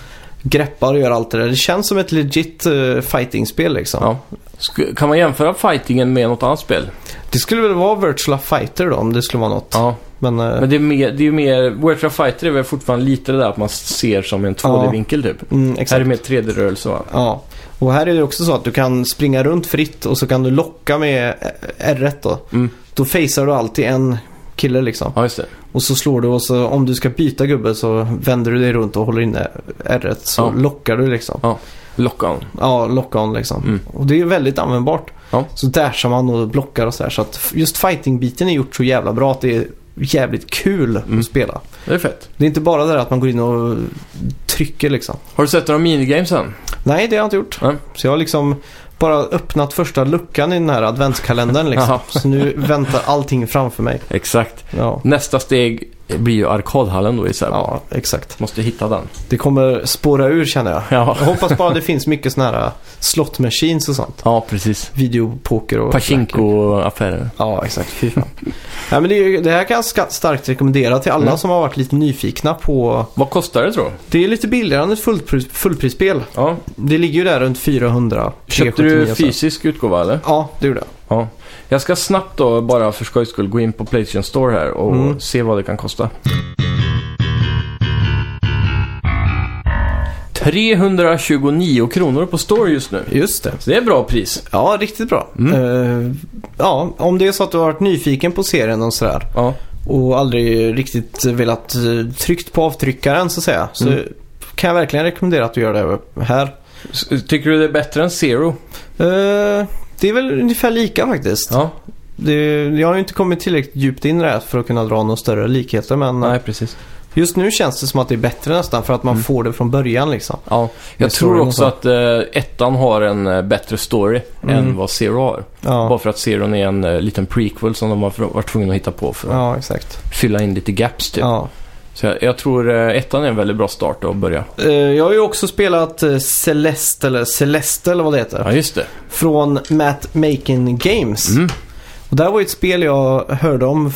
greppar och gör allt det där. Det känns som ett legit uh, fighting-spel liksom. Ja. Sk- kan man jämföra fightingen med något annat spel? Det skulle väl vara Virtual Fighter då om det skulle vara något. Ja. Men, eh, Men det är, mer, det är ju mer... Virtual Fighter är väl fortfarande lite det där att man ser som en 2D-vinkel typ. mm, Här är det mer 3D-rörelse va? Ja. Och här är det också så att du kan springa runt fritt och så kan du locka med R1 då. Mm. Då facear du alltid en kille liksom. Ja, just det. Och så slår du och så om du ska byta gubbe så vänder du dig runt och håller inne R1 så Ja. lockar du liksom. Lock-on. Ja, lock on liksom. Mm. Och det är väldigt användbart. Ja. Så dashar man och blockar och så här. Så att just fighting-biten är gjort så jävla bra att det är jävligt kul Mm. att spela. Det är fett. Det är inte bara det där att man går in och trycker liksom. Har du sett några minigames än? Nej, det har jag inte gjort. Nej. Så jag har liksom bara öppnat första luckan i den här adventskalendern liksom. Så nu väntar allting framför mig. Exakt. Ja, Nästa steg blir ju arkadhallen då i Säby. ja exakt. Måste hitta den. Det kommer spåra ur känner jag. Ja. Jag hoppas bara det finns mycket sådana här slot machines och sånt. Ja, precis. Videopoker och... Pachinko-affärer. Ja, exakt. Fy fan. ja, men det, är, det här kan jag starkt rekommendera till alla Mm. som har varit lite nyfikna på... Vad kostar det tror du? Det är lite billigare än ett fullpris, fullprisspel. Ja. Det ligger ju där runt 400. Köpte 379 du så. fysisk utgåva eller? Ja, det gjorde jag. Ja. Jag ska snabbt då, bara för skojs skull, gå in på Playstation Store här och Mm. se vad det kan kosta. 329 kronor på Store just nu. Just det. Så det är bra pris. Ja, riktigt bra. Mm. Eh, ja, om det är så att du har varit nyfiken på serien och sådär Ja. och aldrig riktigt velat uh, tryckt på avtryckaren så att säga. Så Mm. kan jag verkligen rekommendera att du gör det här. Tycker du det är bättre än Zero? Eh, det är väl ungefär lika faktiskt. Ja. Det, jag har ju inte kommit tillräckligt djupt in i det här för att kunna dra några större likheter men Nej, precis. just nu känns det som att det är bättre nästan för att man Mm. får det från början liksom. Ja. Jag tror också så. att eh, ettan har en eh, bättre story Mm. än vad Zero har. Bara Ja, för att Zeron är en eh, liten prequel som de har varit tvungna att hitta på för att ja fylla in lite gaps typ. Ja. Så jag, jag tror eh, ettan är en väldigt bra start att börja. Eh, jag har ju också spelat eh, Celeste eller Celeste eller vad det heter. Ja, just det. Från Matt Making Games. Mm. Och det här var ju ett spel jag hörde om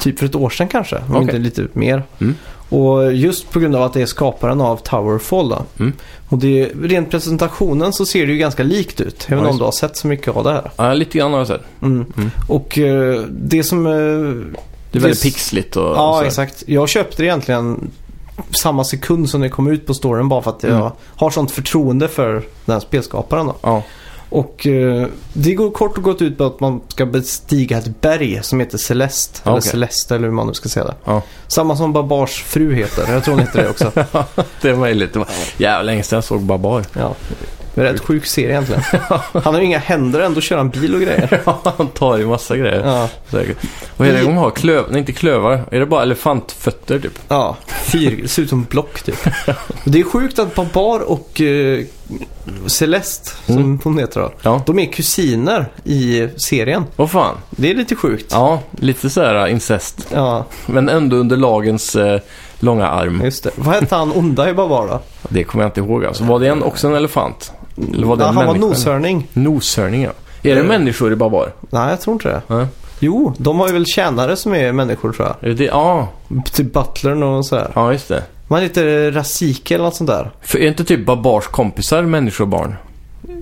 typ för ett år sedan kanske. Om Okej. inte lite mer. Mm. Och just på grund av att det är skaparen av Towerfall då. Mm. Och det, rent presentationen så ser det ju ganska likt ut. Även Ja, om du har sett så mycket av det här. Ja, lite grann har jag sett. Mm. Mm. Och det som... Det är väldigt det- pixligt och, och Ja, så. exakt. Jag köpte det egentligen samma sekund som det kom ut på storen bara för att jag Mm. har sånt förtroende för den här spelskaparen. Då. Ja. Och eh, det går kort och gott ut på att man ska bestiga ett berg som heter Celeste. Ja, eller. Celeste eller hur man nu ska säga det. Ja. Samma som Babars fru heter. Jag tror hon heter det också. det är möjligt. Det var jävla länge sedan jag såg Babar. Ja. Det är rätt sjuk serie egentligen. Han har ju inga händer ändå kör han bil och grejer. Ja, han tar i massa grejer. Ja, Säkert. Är det de har? Klöv... Nej, inte klövar. Är det bara elefantfötter typ? ja. Fyr, det ser ut som block typ. Det är sjukt att Babar och eh, Celeste, som Mm. hon heter då, Ja. de är kusiner i serien. Vad fan. Det är lite sjukt. Ja, lite så här incest. Ja, Men ändå under lagens eh, långa arm. just det. Vad hette han onda i Babar då? Det kommer jag inte ihåg alltså. Var det en, också en elefant? Eller var det en han var människa? noshörning. Noshörning, ja. Är det Eh. människor i Babar? Nej, jag tror inte det. Ja. Jo, de har ju väl tjänare som är människor tror jag. Är det det? Ja, Typ butlern och sådär. ja just det. Man heter Rasike eller något sånt där. För är inte typ Babars kompisar människor och barn?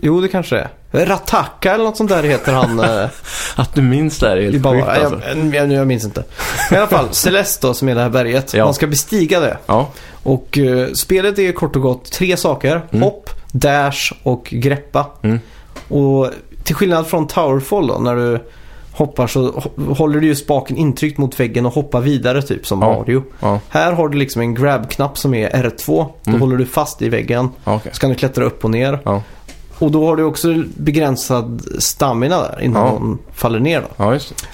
Jo, det kanske det är. Rataka eller något sånt där heter han eh, Att du minns det här är i helt sjukt alltså. jag, jag, jag minns inte. Men I alla fall, Celeste då, som är det här berget. Ja. Man ska bestiga det. Ja, Och eh, spelet är kort och gott tre saker. Mm. Hopp, dash och greppa. Mm. Och till skillnad från Towerfall då, när du hoppar så hå- håller du ju spaken intryckt mot väggen och hoppar vidare typ som Ja. Mario. ja, Här har du liksom en grab-knapp som är R2. Då Mm. håller du fast i väggen. okej. Så kan du klättra upp och ner. Ja. Och då har du också begränsad stamina där innan Ja. de faller ner då.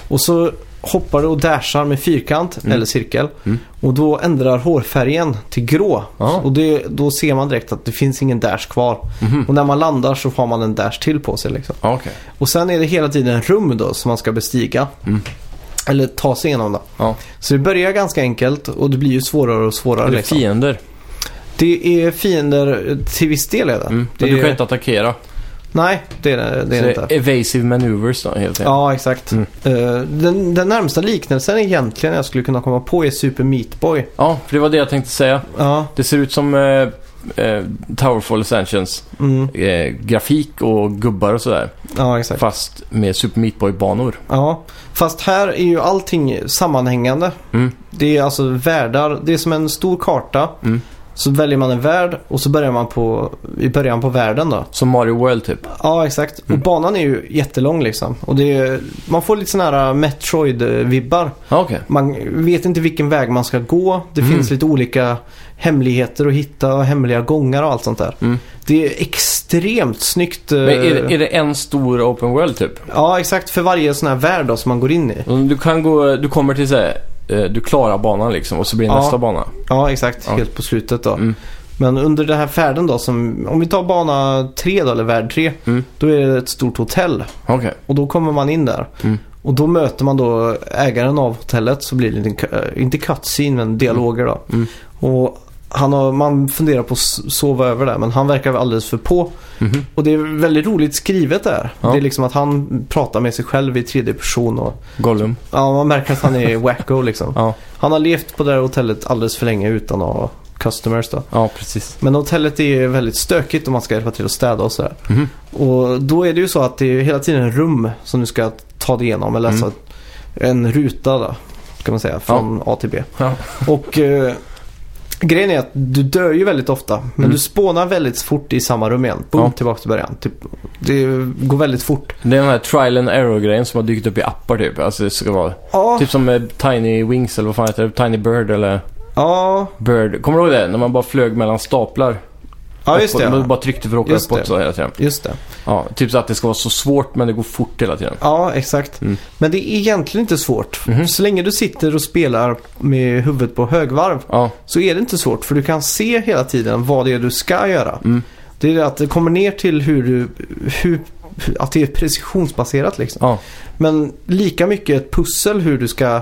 Och så hoppar du och dashar med fyrkant Mm. eller cirkel. Mm. Och då ändrar hårfärgen till grå. Ja. Och det, då ser man direkt att det finns ingen dash kvar. Mhm. Och när man landar så har man en dash till på sig liksom. Okej. Och sen är det hela tiden rum då som man ska bestiga. Mm. Eller ta sig igenom då. Ja. Så det börjar ganska enkelt och det blir ju svårare och svårare. Är det liksom. fiender? Det är fiender till viss del är det. Mm. det Men du är... kan inte attackera. Nej, det är det, det, är det inte. evasive maneuvers då, helt enkelt. Ja, exakt. Mm. Eh, den, den närmsta liknelsen egentligen jag skulle kunna komma på är Super Meat Boy. Ja, för det var det jag tänkte säga. Ja, Det ser ut som eh, Towerfall Ascensions mm, grafik och gubbar och sådär. ja exakt. Fast med Super Meat Boy-banor. Ja, fast här är ju allting sammanhängande. Mm. Det är alltså världar. Det är som en stor karta. Så väljer man en värld och så börjar man på, i början på världen då. Som Mario World typ. Ja, exakt. Mm. Och banan är ju jättelång liksom. Och det är, man får lite sådana här Metroid-vibbar. Ja, okej. Man vet inte vilken väg man ska gå. Det Mm. finns lite olika hemligheter att hitta och hemliga gångar och allt sånt där. Mm. Det är extremt snyggt. Men är, det- är det en stor open world typ? Ja, exakt. För varje sån här värld då, som man går in i. Du kan gå, du kommer till såhär, du klarar banan liksom och så blir det Ja. nästa bana. Ja, exakt. Ja. Helt på slutet då. Mm. Men under den här färden då, som, om vi tar bana 3 då, eller värld 3. Mm. Då är det ett stort hotell. Okej. Och då kommer man in där. Mm. Och då möter man då ägaren av hotellet. Så blir det en liten, cu- inte cutscene, men dialoger då. Mm. Och han har, man funderar på att sova över där, men han verkar alldeles för på. Mhm. Och det är väldigt roligt skrivet där. Ja. Det är liksom att han pratar med sig själv i tredje person. Och, Gollum. ja, man märker att han är wacko liksom. Ja. Han har levt på det här hotellet alldeles för länge utan att ha customers då. ja, precis. Men hotellet är väldigt stökigt och man ska hjälpa till att städa och sådär. Mhm. Och då är det ju så att det är hela tiden rum som du ska ta dig igenom. Eller Mm. alltså en ruta då, kan man säga, från A till B. Ja. Och eh, grejen är att du dör ju väldigt ofta. Men Mm. du spånar väldigt fort i samma rum igen. Boom, Ja. tillbaka till början. Typ, det går väldigt fort. Det är den här trial and error-grejen som har dykt upp i appar typ. Alltså det ska vara Ja, typ som med Tiny Wings eller vad fan heter det? Tiny Bird eller ja, Bird. Kommer du ihåg det? När man bara flög mellan staplar. Ja just Uppåt- Man det. bara tryckte för att åka Just uppåt det. så hela tiden. Just det. Ja, typ så att det ska vara så svårt men det går fort hela tiden. Ja, exakt. Mm. Men det är egentligen inte svårt. Mhm. Så länge du sitter och spelar med huvudet på högvarv Ja, så är det inte svårt. För du kan se hela tiden vad det är du ska göra. mm. Det är det att det kommer ner till hur du... Hur, att det är precisionsbaserat liksom. ja, Men lika mycket ett pussel hur du ska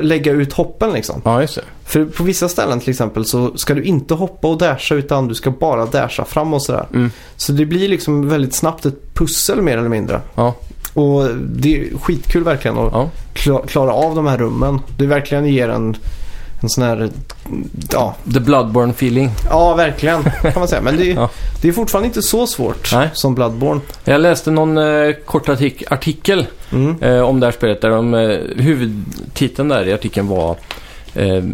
lägga ut hoppen liksom. ja just det. För på vissa ställen till exempel så ska du inte hoppa och dasha utan du ska bara dasha fram och sådär. Mm. Så det blir liksom väldigt snabbt ett pussel mer eller mindre. Ja, Och det är skitkul verkligen att ja. kla- klara av de här rummen. Det verkligen ger en, en sån här, ja, The Bloodborne feeling. ja verkligen kan man säga. Men det, Ja. det är fortfarande inte så svårt Nej. som Bloodborne. Jag läste någon eh, kort artik- artikel Mm. eh, om det här spelet där de, eh, huvudtiteln där i artikeln var eh,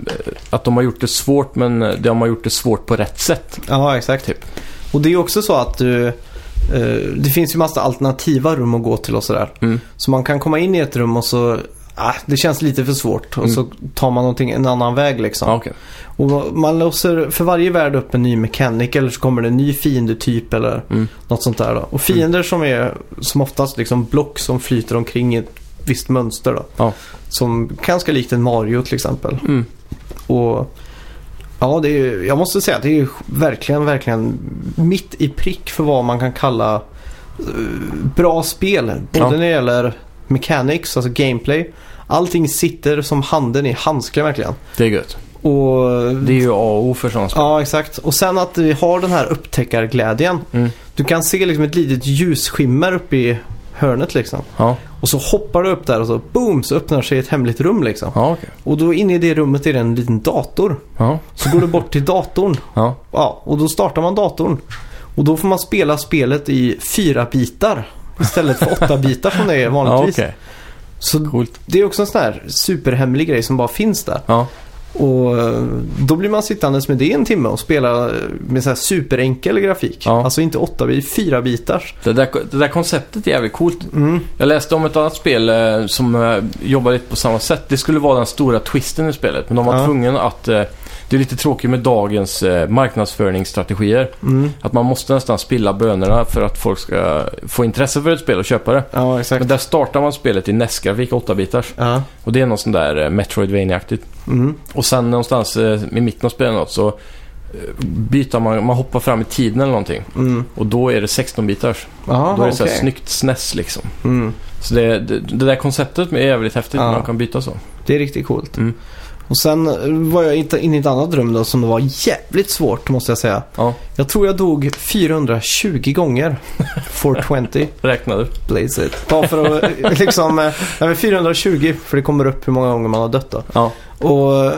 att de har gjort det svårt men eh, de har gjort det svårt på rätt sätt. Ja, exakt. Typ. Och det är också så att du, eh, det finns ju massa alternativa rum att gå till och sådär. Mm. Så man kan komma in i ett rum och så, ah, det känns lite för svårt. Och Mm. så tar man någonting, en annan väg liksom. Ja, okej. Och man låser för varje värld upp en ny mechanic eller så kommer det en ny fiendetyp eller Mm. något sånt där då. Och fiender som är som oftast liksom block som flyter omkring i ett visst mönster då. Ja. Som ganska likt en Mario till exempel. Mm. Och ja, det är, jag måste säga att det är verkligen, verkligen mitt i prick för vad man kan kalla eh, bra spel. Både Ja. när det gäller mechanics, alltså gameplay. Allting sitter som handen i handsken verkligen. Det är gött. Och Det är ju A och O för spel. Ja, exakt. Och sen att vi har den här upptäckarglädjen. Mm. Du kan se liksom ett litet ljusskimmer uppe i hörnet liksom. Ja, Och så hoppar du upp där och så boom så öppnar sig ett hemligt rum liksom. ja okej. Och då inne i det rummet är det en liten dator. Ja, Så går du bort till datorn. ja. Ja, och då startar man datorn. Och då får man spela spelet i fyra bitar. Istället för åtta bitar som det är Ja, vanligtvis. Så Coolt. det är också en sån här superhemlig grej som bara finns där. Ja, Och eh, då blir man sittandes med det en timme och spela med så här superenkel grafik. Ja. Alltså inte 8 bit, 4 bitars. det där, det där konceptet är jävligt coolt. Mm. Jag läste om ett annat spel eh, som eh, jobbar lite på samma sätt. Det skulle vara den stora twisten i spelet. Men de var Ja. tvungna att... Det är lite tråkigt med dagens eh, marknadsföringsstrategier. Mm. Att man måste nästan spilla bönorna för att folk ska få intresse för ett spel och köpa det. Ja, exakt. Men där startar man spelet i NES-grafik, 8-bitars. Ja. Och det är något sånt där eh, Metroidvania-aktigt. Mm. Och sen någonstans eh, i mitten av spelet så eh, byter man, man hoppar fram i tiden eller någonting. Mm. Och då är det 16-bitars. Aha, Då är det så här snyggt SNES liksom. Mm. Så det, det, det där konceptet är jävligt häftigt Ja. när man kan byta så. Det är riktigt coolt. Mm. Och sen var jag inne i ett annat rum då som var jävligt svårt måste jag säga. Ja, Jag tror jag dog 420 gånger. 420, räknar du? blaze it. Bara för att eh, liksom, eh, nej, men 420 för det kommer upp hur många gånger man har dött då. Ja. Och eh,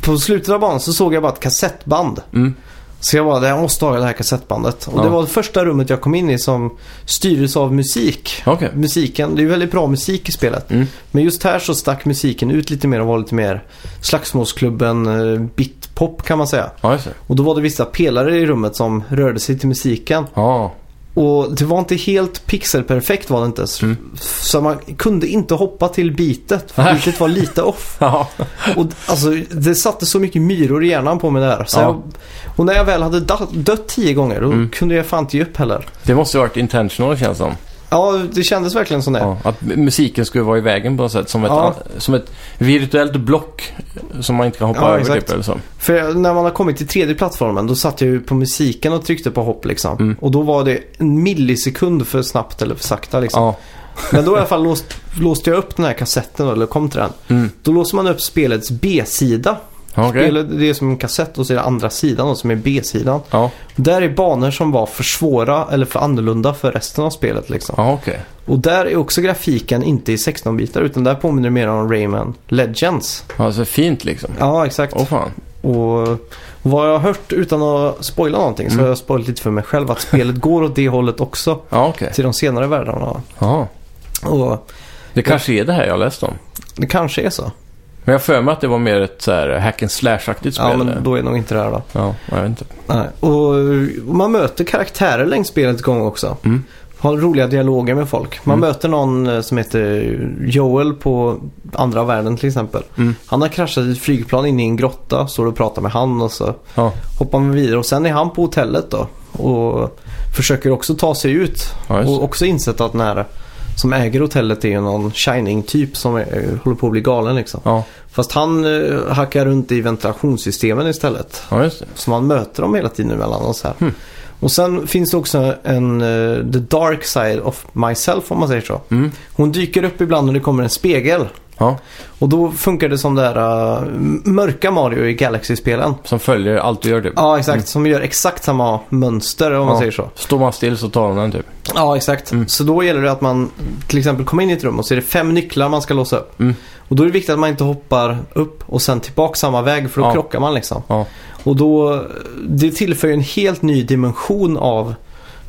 på slutet av banan så såg jag bara ett kassettband. Mm. Så jag bara, jag måste ha det här kassettbandet. Och Ja. det var det första rummet jag kom in i som styrdes av musik. Okej. Musiken, det är väldigt bra musik i spelet. Mm. Men just här så stack musiken ut lite mer och var lite mer slagsmålsklubben eh, bitpop kan man säga. Ja. Och då var det vissa pelare i rummet som rörde sig till musiken. Ja. Och det var inte helt pixelperfekt var det inte. Så- Mm. Så man kunde inte hoppa till bitet. För bitet var lite off. Ja. Och alltså, det satte så mycket myror i hjärnan på mig där. Så Ja. jag, och när jag väl hade dött tio gånger då Mm. kunde jag fan inte ge upp heller. Det måste ju ha varit intentional känns som. Ja, det kändes verkligen som det. Ja. Att musiken skulle vara i vägen på något sätt. Som ett, Ja. som ett virtuellt block som man inte kan hoppa Ja, över typ eller så. För när man har kommit till tredje plattformen då satt jag ju på musiken och tryckte på hopp liksom. Mm. Och då var det en millisekund för snabbt eller för sakta liksom. Men då i alla fall låst, låste jag upp den här kassetten eller kom till den. Mm. Då låser man upp spelets B-sida. Okej. Spelet, det är som en kassett och så är det andra sidan då, som är B-sidan. Ja. Där är banor som var för svåra eller för annorlunda för resten av spelet liksom. Ja, okej. Och där är också grafiken inte i 16-bitar utan där påminner det mer om Rayman Legends. Ja, så fint liksom. Ja, exakt. Åh fan. Och vad jag har hört utan att spoila någonting så Mm. har jag spoilat lite för mig själv att spelet går åt det hållet också. Ja, okej. Till de senare världarna. Ja. Det kanske är det här jag läst om. det kanske är så. Men jag för mig att det var mer ett så här hack and slash-aktigt spel. Ja, men då är det nog inte det här då. Ja, jag vet inte. Nej. Och och man möter karaktärer längs spelets gång också. Mm. Har roliga dialoger med folk. Man Mm. möter någon eh, som heter Joel på andra världen till exempel. Mm. Han har kraschat i ett flygplan inne i en grotta. Står och pratar med han och så Ja, hoppar man vidare. Och sen är han på hotellet då. Och försöker också ta sig ut. ja. Och också insett att den här som äger hotellet är ju någon Shining-typ som är, håller på att bli galen liksom. Ja, Fast han eh, hackar runt i ventilationssystemen istället. ja, just det. Så man möter dem hela tiden emellan och så här. Hmm. Och sen finns det också en eh, The Dark Side of Myself om man säger så. Mm. Hon dyker upp ibland när det kommer en spegel. Ja, Och då funkar det som det här uh, mörka Mario i Galaxy-spelen. som följer allt du gör typ. Ja, exakt. Som gör exakt samma mönster om man Ja. säger så. Står man still så tar de den typ. Ja, exakt. Mm. Så då gäller det att man till exempel kommer in i ett rum och så är det fem nycklar man ska låsa upp. Mm. Och då är det viktigt att man inte hoppar upp och sen tillbaka samma väg för då Ja. krockar man liksom. Ja. Och då, det tillför ju en helt ny dimension av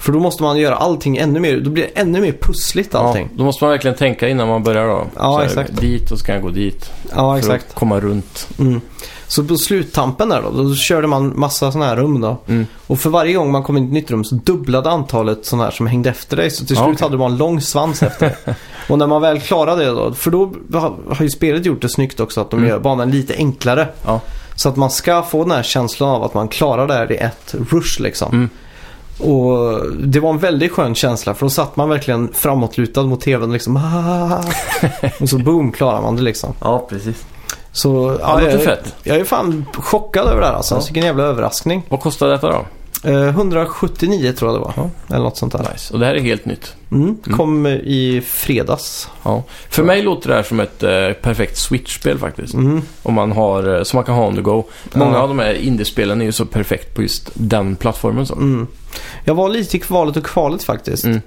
för då måste man göra allting ännu mer, då blir det ännu mer pussligt allting. Ja, då måste man verkligen tänka innan man börjar då. Ja, Så här, exakt. Dit och så kan jag gå dit. Ja, För exakt. att komma runt. Mm. Så på sluttampen där då, då körde man massa sådana här rum då. Mm. Och för varje gång man kom in i ett nytt rum så dubblade antalet sådana här som hängde efter dig. Så till Ja, slut okej. hade man en lång svans efter. Och när man väl klarade det då, för då har har ju spelet gjort det snyggt också att de Mm. gör banan lite enklare. Ja. Så att man ska få den här känslan av att man klarar det här i ett rush liksom. Mm. Och det var en väldigt skön känsla för då satt man verkligen framåtlutad mot tvn liksom. och så boom klarar man det liksom. Ja, precis. Så Ja, det låter jag, fett. jag är fan chockad över det här alltså. Ja. Vilken jävla överraskning. Vad kostar detta då? Eh, 179 tror jag det var. Ja. Eller något sånt där. Nice. Och det här är helt nytt. Mm. Kom eh, i fredags. Ja. För mig låter det här som ett eh, perfekt Switch-spel faktiskt. Mm. Om man har, eh, som man kan ha on the go. Många av de här indiespelen är ju så perfekt på just den plattformen. Så. Mm. Jag var lite i kvalet och kvalet faktiskt. Mm.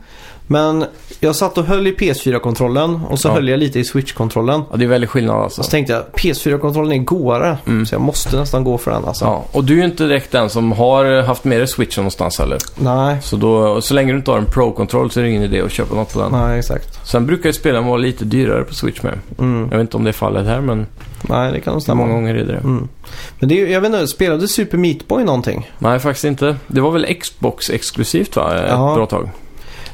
Men jag satt och höll i PS4-kontrollen och så Ja. höll jag lite i Switch-kontrollen. Ja, det är väldigt skillnad alltså. Och så tänkte jag, PS4-kontrollen är godare. Mm. Så jag måste nästan gå för den alltså. Ja, och du är ju inte direkt den som har haft med dig switchen någonstans heller. Nej, Så, då, så länge du inte har en Pro-kontroll så är det ingen idé att köpa något på den. nej exakt. Sen brukar ju spelen vara lite dyrare på Switch med. Mm. Jag vet inte om det är fallet här, men Nej, det kan nog stämma. många gånger är det det. Mm. Men det är, ju- jag vet inte, spelade Super Meat Boy någonting? Nej, faktiskt inte. Det var väl Xbox-exklusivt va? Ett Ja. bra tag.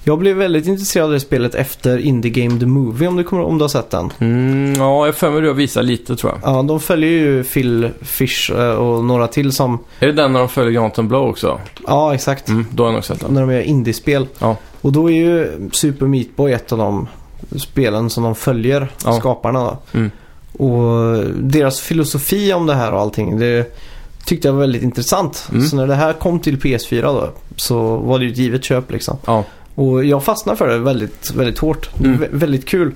Jag blev väldigt intresserad av det spelet efter Indie Game The Movie om du, kommer, om du har sett den. Mm, ja, jag för mig du har visat lite tror jag. Ja, de följer ju Phil Fish eh, och några till som... Är det den när de följer Jonathan Blow också? Ja, exakt. Mm, då har jag nog sett den. När de gör indiespel. Ja. Och då är ju Super Meat Boy ett av de spelen som de följer, Ja. skaparna då. Mm. Och deras filosofi om det här och allting, det tyckte jag var väldigt intressant. Mm. Så när det här kom till PS4 då, så var det ju ett givet köp liksom. Ja. Och jag fastnade för det väldigt, väldigt hårt. Mm. vä- väldigt kul.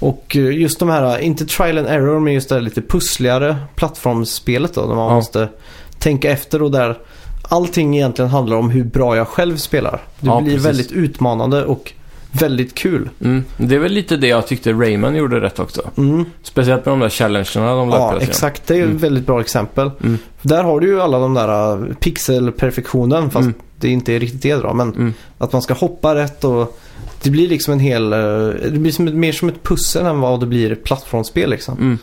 Och eh, just de här, inte trial and error, men just det här lite pussligare plattformsspelet då. Där man Ja. måste tänka efter och där allting egentligen handlar om hur bra jag själv spelar. Det Ja, blir precis. väldigt utmanande och väldigt kul. Mm. Det är väl lite det jag tyckte Rayman gjorde rätt också. Mm. Speciellt med de där challengerna de Ja, exakt. Det är Mm. ett väldigt bra exempel. Mm. Där har du ju alla de där uh, pixelperfektionen fast Mm. Det inte är riktigt det då. Men Mm. att man ska hoppa rätt och det blir liksom en hel... uh, Det blir som ett, mer som ett pussel än vad det blir ett plattformsspel liksom. Mm.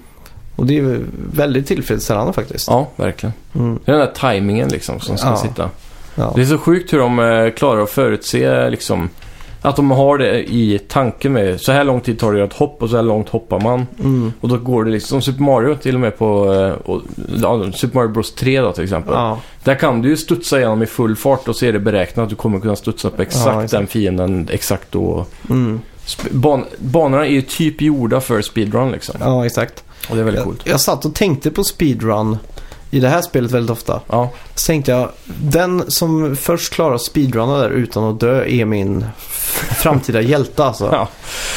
Och det är väldigt tillfredsställande faktiskt. Ja, verkligen. Mm. Det är den där tajmingen liksom som ska Ja. sitta. Ja. Det är så sjukt hur de eh, klarar att förutse liksom att de har det i tanken med så här lång tid tar det att hoppa och så här långt hoppar man. Mm. Och då går det liksom som Super Mario till och med på eh, och, ja, Super Mario Bros 3 då till exempel. Ja. Där kan du ju studsa igenom i full fart och så är det beräknat att du kommer kunna studsa på exakt, Ja, exakt. den fienden exakt då. Mm. Ban banorna är ju typ gjorda för speedrun liksom. ja, exakt. Och det är väldigt Jag, coolt. jag satt och tänkte på speedrun i det här spelet väldigt ofta. Ja, Så tänkte jag, den som först klarar speedrunna där utan att dö är min framtida hjälte alltså. Ja.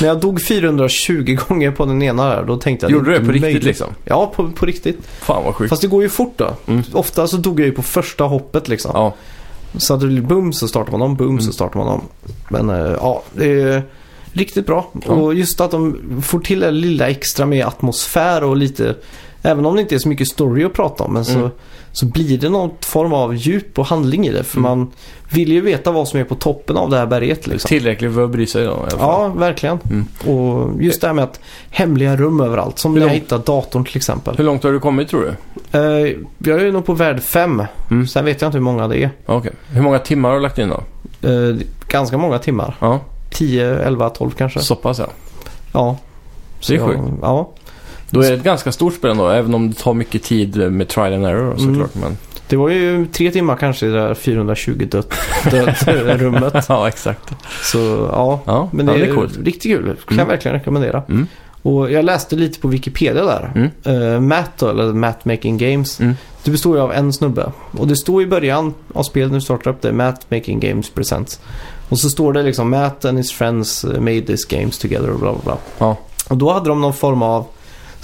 När jag dog 420 gånger på den ena där, då tänkte jag Gjorde du det på riktigt möjligt. liksom? Ja, på, på riktigt. Fan vad sjukt. Fast det går ju fort då. Mm. Ofta så dog jag ju på första hoppet liksom. Ja, Så att det blir boom så startar man om, boom så Mm. startar man om. Men eh, ja, det är riktigt bra. Ja. Och just att de får till det lilla extra med atmosfär och lite, även om det inte är så mycket story att prata om, men så, Mm. så blir det någon form av djup och handling i det. För Mm. man vill ju veta vad som är på toppen av det här berget liksom. tillräckligt för att bry sig fall. Ja, verkligen. Mm. Och just det här med att hemliga rum överallt. Som Hur när jag hittade datorn till exempel. Hur långt har du kommit tror du? Eh, jag är nog på värld 5. Mm. Sen vet jag inte hur många det är. Okej. Hur många timmar har du lagt in då? Eh, ganska många timmar. Ja, 10, 11, 12 kanske. så pass ja. Ja. Det är Så, sjukt. Ja. Då är det ett ganska stort spel ändå, även om det tar mycket tid med trial and error Mm. såklart. Men... Det var ju tre timmar kanske i det där 420 dött, dött rummet. ja, exakt. Så ja. Ja, Men ja, det, det är coolt. riktigt kul. Kan jag Mm. verkligen rekommendera. Mm. Och jag läste lite på Wikipedia där. Mm. Uh, Matt eller Matt Making Games. Mm. Det består ju av en snubbe. Och det står i början av spelet när du startar upp det. Matt Making Games Presents. Och så står det liksom Matt and his friends made this games together och bla bla bla. Ja. Och då hade de någon form av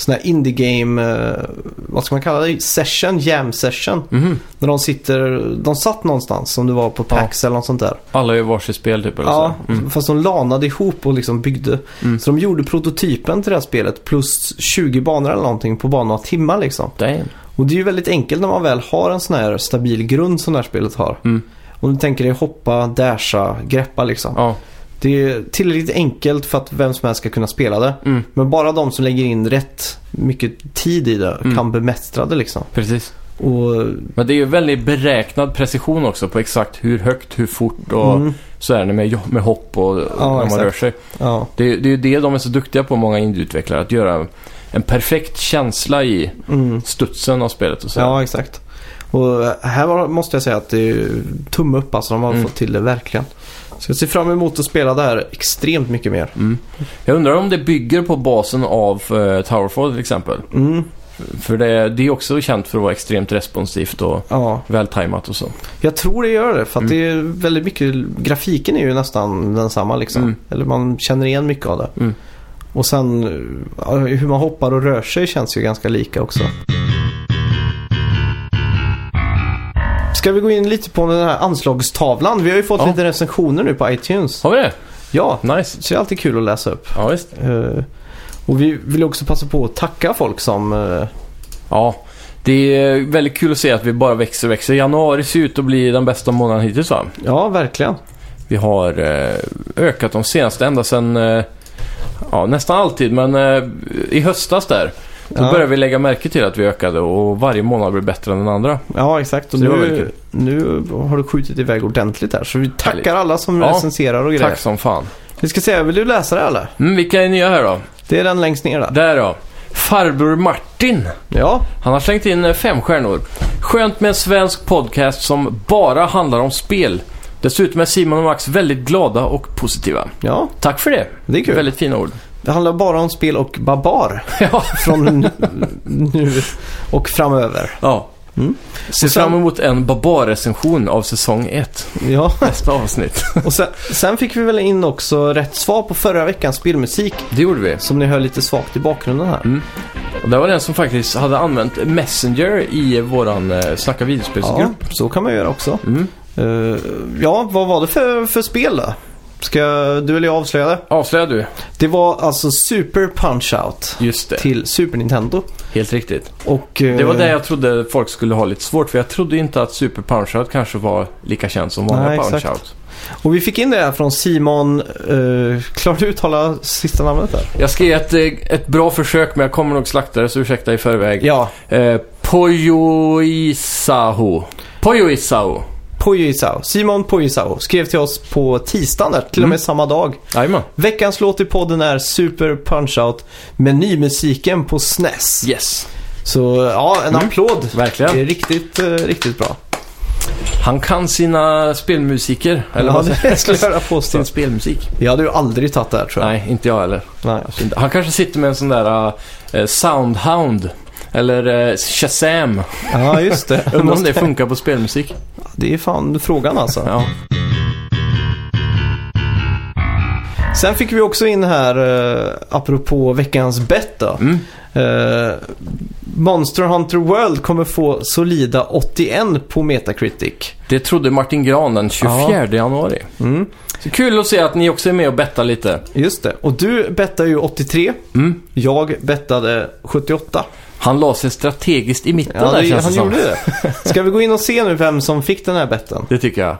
sån här indie game, eh, vad ska man kalla det? Session, jam session. Mhm. När de sitter, de satt någonstans som det var på PAX eller något sånt där. Alla gör varsitt spel typ eller Ja, så. Mm. fast de lanade ihop och liksom byggde. Mm. Så de gjorde prototypen till det här spelet plus 20 banor eller någonting på bara några timmar liksom. Damn. Och det är ju väldigt enkelt när man väl har en sån här stabil grund som det här spelet har. Mm. Om du tänker dig hoppa, dasha, greppa liksom. Ja. Det är tillräckligt enkelt för att vem som helst ska kunna spela det. Mm. Men bara de som lägger in rätt mycket tid i det Mm. kan bemästra det liksom. Precis. Och, Men det är ju väldigt beräknad precision också på exakt hur högt, hur fort och mm, så är det med, med hopp och när man exakt. rör sig. ja, Det, är- det är ju det de är så duktiga på, många indieutvecklare, att göra en perfekt känsla i mm, studsen av spelet och så. ja, exakt. Och här måste jag säga att det är tumme upp alltså. De har Mm. fått till det verkligen. Så jag ser fram emot att spela det här extremt mycket mer. Mm. Jag undrar om det bygger på basen av uh, Towerfall till exempel. Mm, För det, det är också känt för att vara extremt responsivt och ja, vältajmat och så. jag tror det gör det. För att Mm. det är väldigt mycket, grafiken är ju nästan densamma liksom. Mm. Eller man känner igen mycket av det. Mm. Och sen hur man hoppar och rör sig känns ju ganska lika också. Ska vi gå in lite på den här anslagstavlan? Vi har ju fått Ja. lite recensioner nu på iTunes. Har vi det? Ja, Nice. så det är alltid kul att läsa upp. Ja, visst. Eh, och vi vill också passa på att tacka folk som... eh, Ja, det är väldigt kul att se att vi bara växer och växer. Januari ser ut att bli den bästa månaden hittills va? ja, verkligen. Vi har eh, ökat de senaste ända sedan, ja nästan alltid, men i höstas där. Då Ja. började vi lägga märke till att vi ökade och varje månad blir bättre än den andra. Ja, exakt. Och nu, nu har du skjutit iväg ordentligt där. Så vi tackar Härligt. alla som Ja. recenserar och grejer. Tack som fan. Vi ska se, vill du läsa det eller? Mm, vilka är nya här då? Det är den längst ner där. Där då. Farbror Martin. Ja, Han har slängt in eh, fem stjärnor. Skönt med en svensk podcast som bara handlar om spel. Dessutom är Simon och Max väldigt glada och positiva. ja, Tack för det. det är kul. Väldigt fina ord. Det handlar bara om spel och barbar. ja. Från nu, och framöver. ja. Mm. Ser sen- fram emot en Babar-recension av säsong 1. Ja, Nästa avsnitt. och sen, sen fick vi väl in också rätt svar på förra veckans spelmusik. Det gjorde vi. Som ni hör lite svagt i bakgrunden här. Mm. Och det var den som faktiskt hade använt Messenger i våran eh, Snacka Ja, videospelsgrupp. så kan man göra också. Mm. Eh, ja, vad var det för, för spel då? Ska du eller jag avslöja det? Avslöjar du? Det var alltså Super Punch-Out Just det. till Super Nintendo. Helt riktigt. Och, eh, Det var det jag trodde folk skulle ha lite svårt för jag trodde inte att Super Punch-Out kanske var lika känd som vanliga Nej, exakt. Punch-Out. Och vi fick in det här från Simon. Uh, klarar du uttala sista namnet där? Jag ska ge ett, eh, ett bra försök men jag kommer nog slakta det så ursäkta i förväg. Ja, Eh, Pojoisaho. Pojoisaho. Poyisao. Simon Poyisao skrev till oss på tisdagen där, till och med Mm. samma dag. Jajamän. Veckans låt i podden är Super Punch-Out med nymusiken på SNES. Yes. Så ja, en Mm. applåd. Verkligen. Det är riktigt, eh, riktigt bra. Han kan sina spelmusiker. Eller ja, vad det skulle jag påstå. Sin spelmusik. Jag hade ju aldrig tagit det här tror jag. Nej, inte jag heller. Nej. Han kanske sitter med en sån där uh, Soundhound. Eller uh, Shazam. Ja, just det. Undrar om det funkar på spelmusik. det är fan frågan alltså. Ja. Sen fick vi också in här, uh, apropå veckans bett då. Mm. Eh, Monster Hunter World kommer få solida 81 på Metacritic. Det trodde Martin Gran den 24 januari. Mm, Så kul att se att ni också är med och bettar lite. just det. Och du bettade ju 83. Mm. Jag bettade 78. Han la sig strategiskt i mitten Ja, där det, känns han det gjorde det. Ska vi gå in och se nu vem som fick den här betten? Det tycker jag.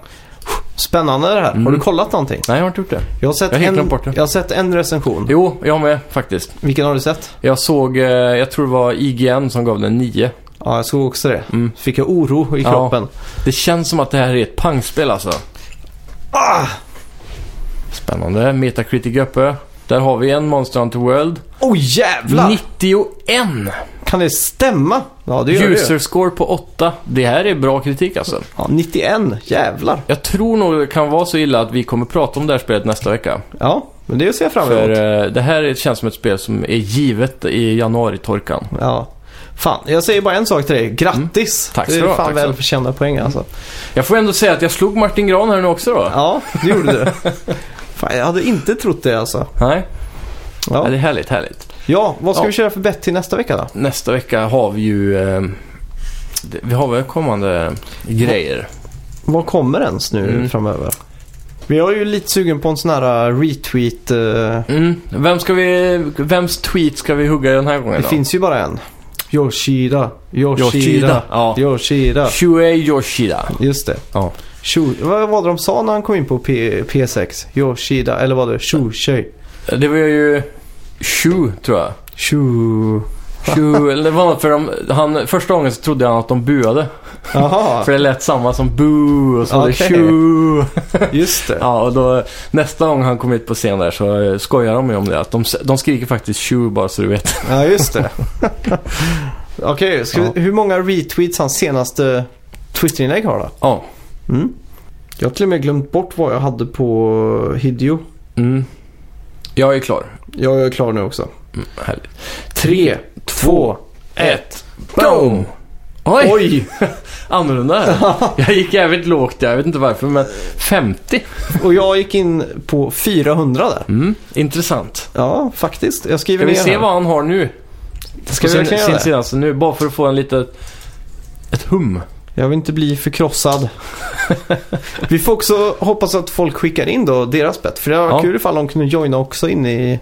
Spännande det här. Har Mm. du kollat någonting? Nej, jag har inte gjort det. Jag har sett, Jag har en, jag har sett en recension. Jo, jag med faktiskt. Vilken har du sett? Jag såg, eh, jag tror det var IGN som gav den 9. Ja, jag såg också det. Mm. Fick jag oro i Ja. kroppen. Det känns som att det här är ett pangspel alltså. Ah! Spännande. Metacritic uppe. Där har vi en Monster Hunter World. Oh jävlar! 91! Kan det stämma? Ja, det gör User det. score på 8. Det här är bra kritik alltså. Ja, 91. Jävlar. Jag tror nog det kan vara så illa att vi kommer prata om det här spelet nästa vecka. Ja, men det ser jag fram För emot. eh, det här känns som ett spel som är givet i januari-torkan. Ja. Fan, jag säger bara en sak till dig. Grattis! Mm. Tack Det ska är fan välförtjänta poäng alltså. Jag får ändå säga att jag slog Martin Gran här nu också då. Ja, det gjorde du. Fan, jag hade inte trott det alltså. Nej, Ja. ja. det är härligt, härligt. Ja, vad ska Ja. vi köra för bett till nästa vecka då? Nästa vecka har vi ju... Eh, det- vi har väl kommande grejer. Vad kommer ens nu Mm. framöver? Vi är ju lite sugen på en sån här uh, retweet. uh, Mm. Vem ska vi, vems tweet ska vi hugga den här gången Det då? finns ju bara en. Yoshida. Yoshida. Yoshida. Ja. Yoshida. Shuei Yoshida. Just det. Ja. Shu, vad var det de sa när han kom in på P, P6? Yoshida. Eller var det Shushei? Det var ju Shu, tror jag. Shu... Shu, eller det var något för de, han, första gången så trodde han att de buade. Jaha, För det lät samma som boo och så var det Okej. Just det. Ja, och då nästa gång han kom ut på scen där så eh, skojar de ju om det. Att de, de skriker faktiskt Shu bara så du vet. Ja, just det. Okej, ska vi- hur många retweets hans senaste Twitter-inlägg har då? Ja. Mm. Jag har till och med glömt bort vad jag hade på Hideo. Mm. Jag är klar. Jag är klar nu också. Mm, härligt. Tre, två, ett. Boom! Oj! Oj! Annorlunda här. Jag gick jävligt lågt jag vet inte varför, men 50. Och jag gick in på 400 där. Mm. Intressant. Ja, faktiskt. Jag skriver Ska vi ner se här. vad han har nu? Ska vi göra sin det? senaste nu, bara för att få en liten... Ett hum. Jag vill inte bli förkrossad. vi får också hoppas att folk skickar in då deras bett. För det var Ja. kul ifall de kunde joina också in i,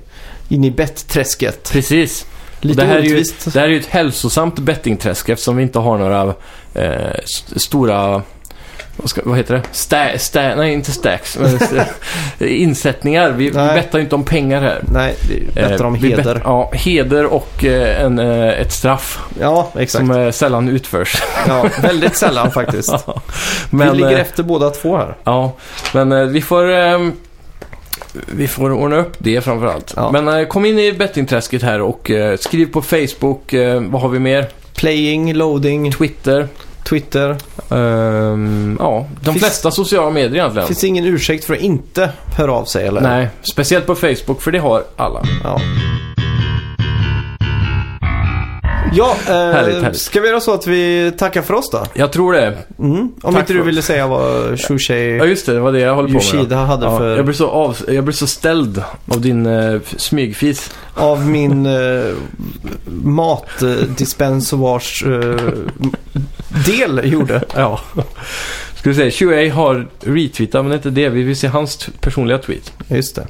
in i bettträsket. Precis. Lite det, här är ju, det här är ju ett hälsosamt bettingträsk eftersom vi inte har några eh, st- stora... Vad, ska, vad heter det? Sta, sta, nej, inte stacks. eh, insättningar. Vi, vi bettar ju inte om pengar här. Nej, det är bättre om Eh, vi heder. bet- ja, heder och eh, en, eh, ett straff Ja, exakt. som eh, sällan utförs. Ja, väldigt sällan faktiskt. Men, vi ligger eh, efter båda två här. Ja, men eh, vi får... vi får ordna upp det framförallt. Ja. Men eh, kom in i bettingträsket här och eh, skriv på Facebook. Eh, vad har vi mer? Playing, loading, Twitter. Twitter. Ehm, ja, de Finns- flesta sociala medier egentligen. Finns det ingen ursäkt för att inte höra av sig eller? Nej, speciellt på Facebook för det har alla. Ja. Ja, eh, Härligt, härligt. ska vi göra så att vi tackar för oss då? Jag tror det. Mm. Om Tack inte du ville säga vad Ja Shushei just det, det var det jag håller på med. Yoshida hade Ja, för... jag, blir så av, jag blir så ställd av din uh, smygfis. Av min uh, matdispensovars uh, del gjorde. Ja. Ska vi säga, Shuei har retweetat, men inte det. Vi vill se hans personliga tweet. Just det.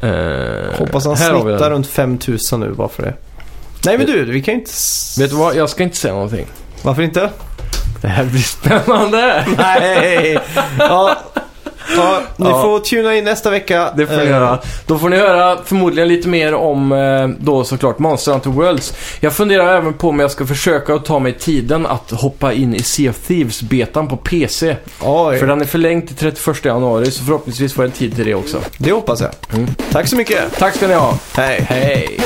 Eh, Hoppas han snittar runt 5000 nu bara för det. Nej men du, vi kan inte... s- Vet du vad? Jag ska inte säga någonting. Varför inte? Det här blir spännande. Nej! Ja, ja ni Ja. får tuna in nästa vecka. Det får ni Eh, göra. Då får ni höra förmodligen lite mer om eh, då såklart Monster Hunter Worlds. Jag funderar även på om jag ska försöka att ta mig tiden att hoppa in i Sea of Thieves-betan på PC. Oj, För den är förlängd till 31 januari, så förhoppningsvis får jag tid till det också. det hoppas jag. Mm. Tack så mycket. Tack ska ni ha. Hej. Hej!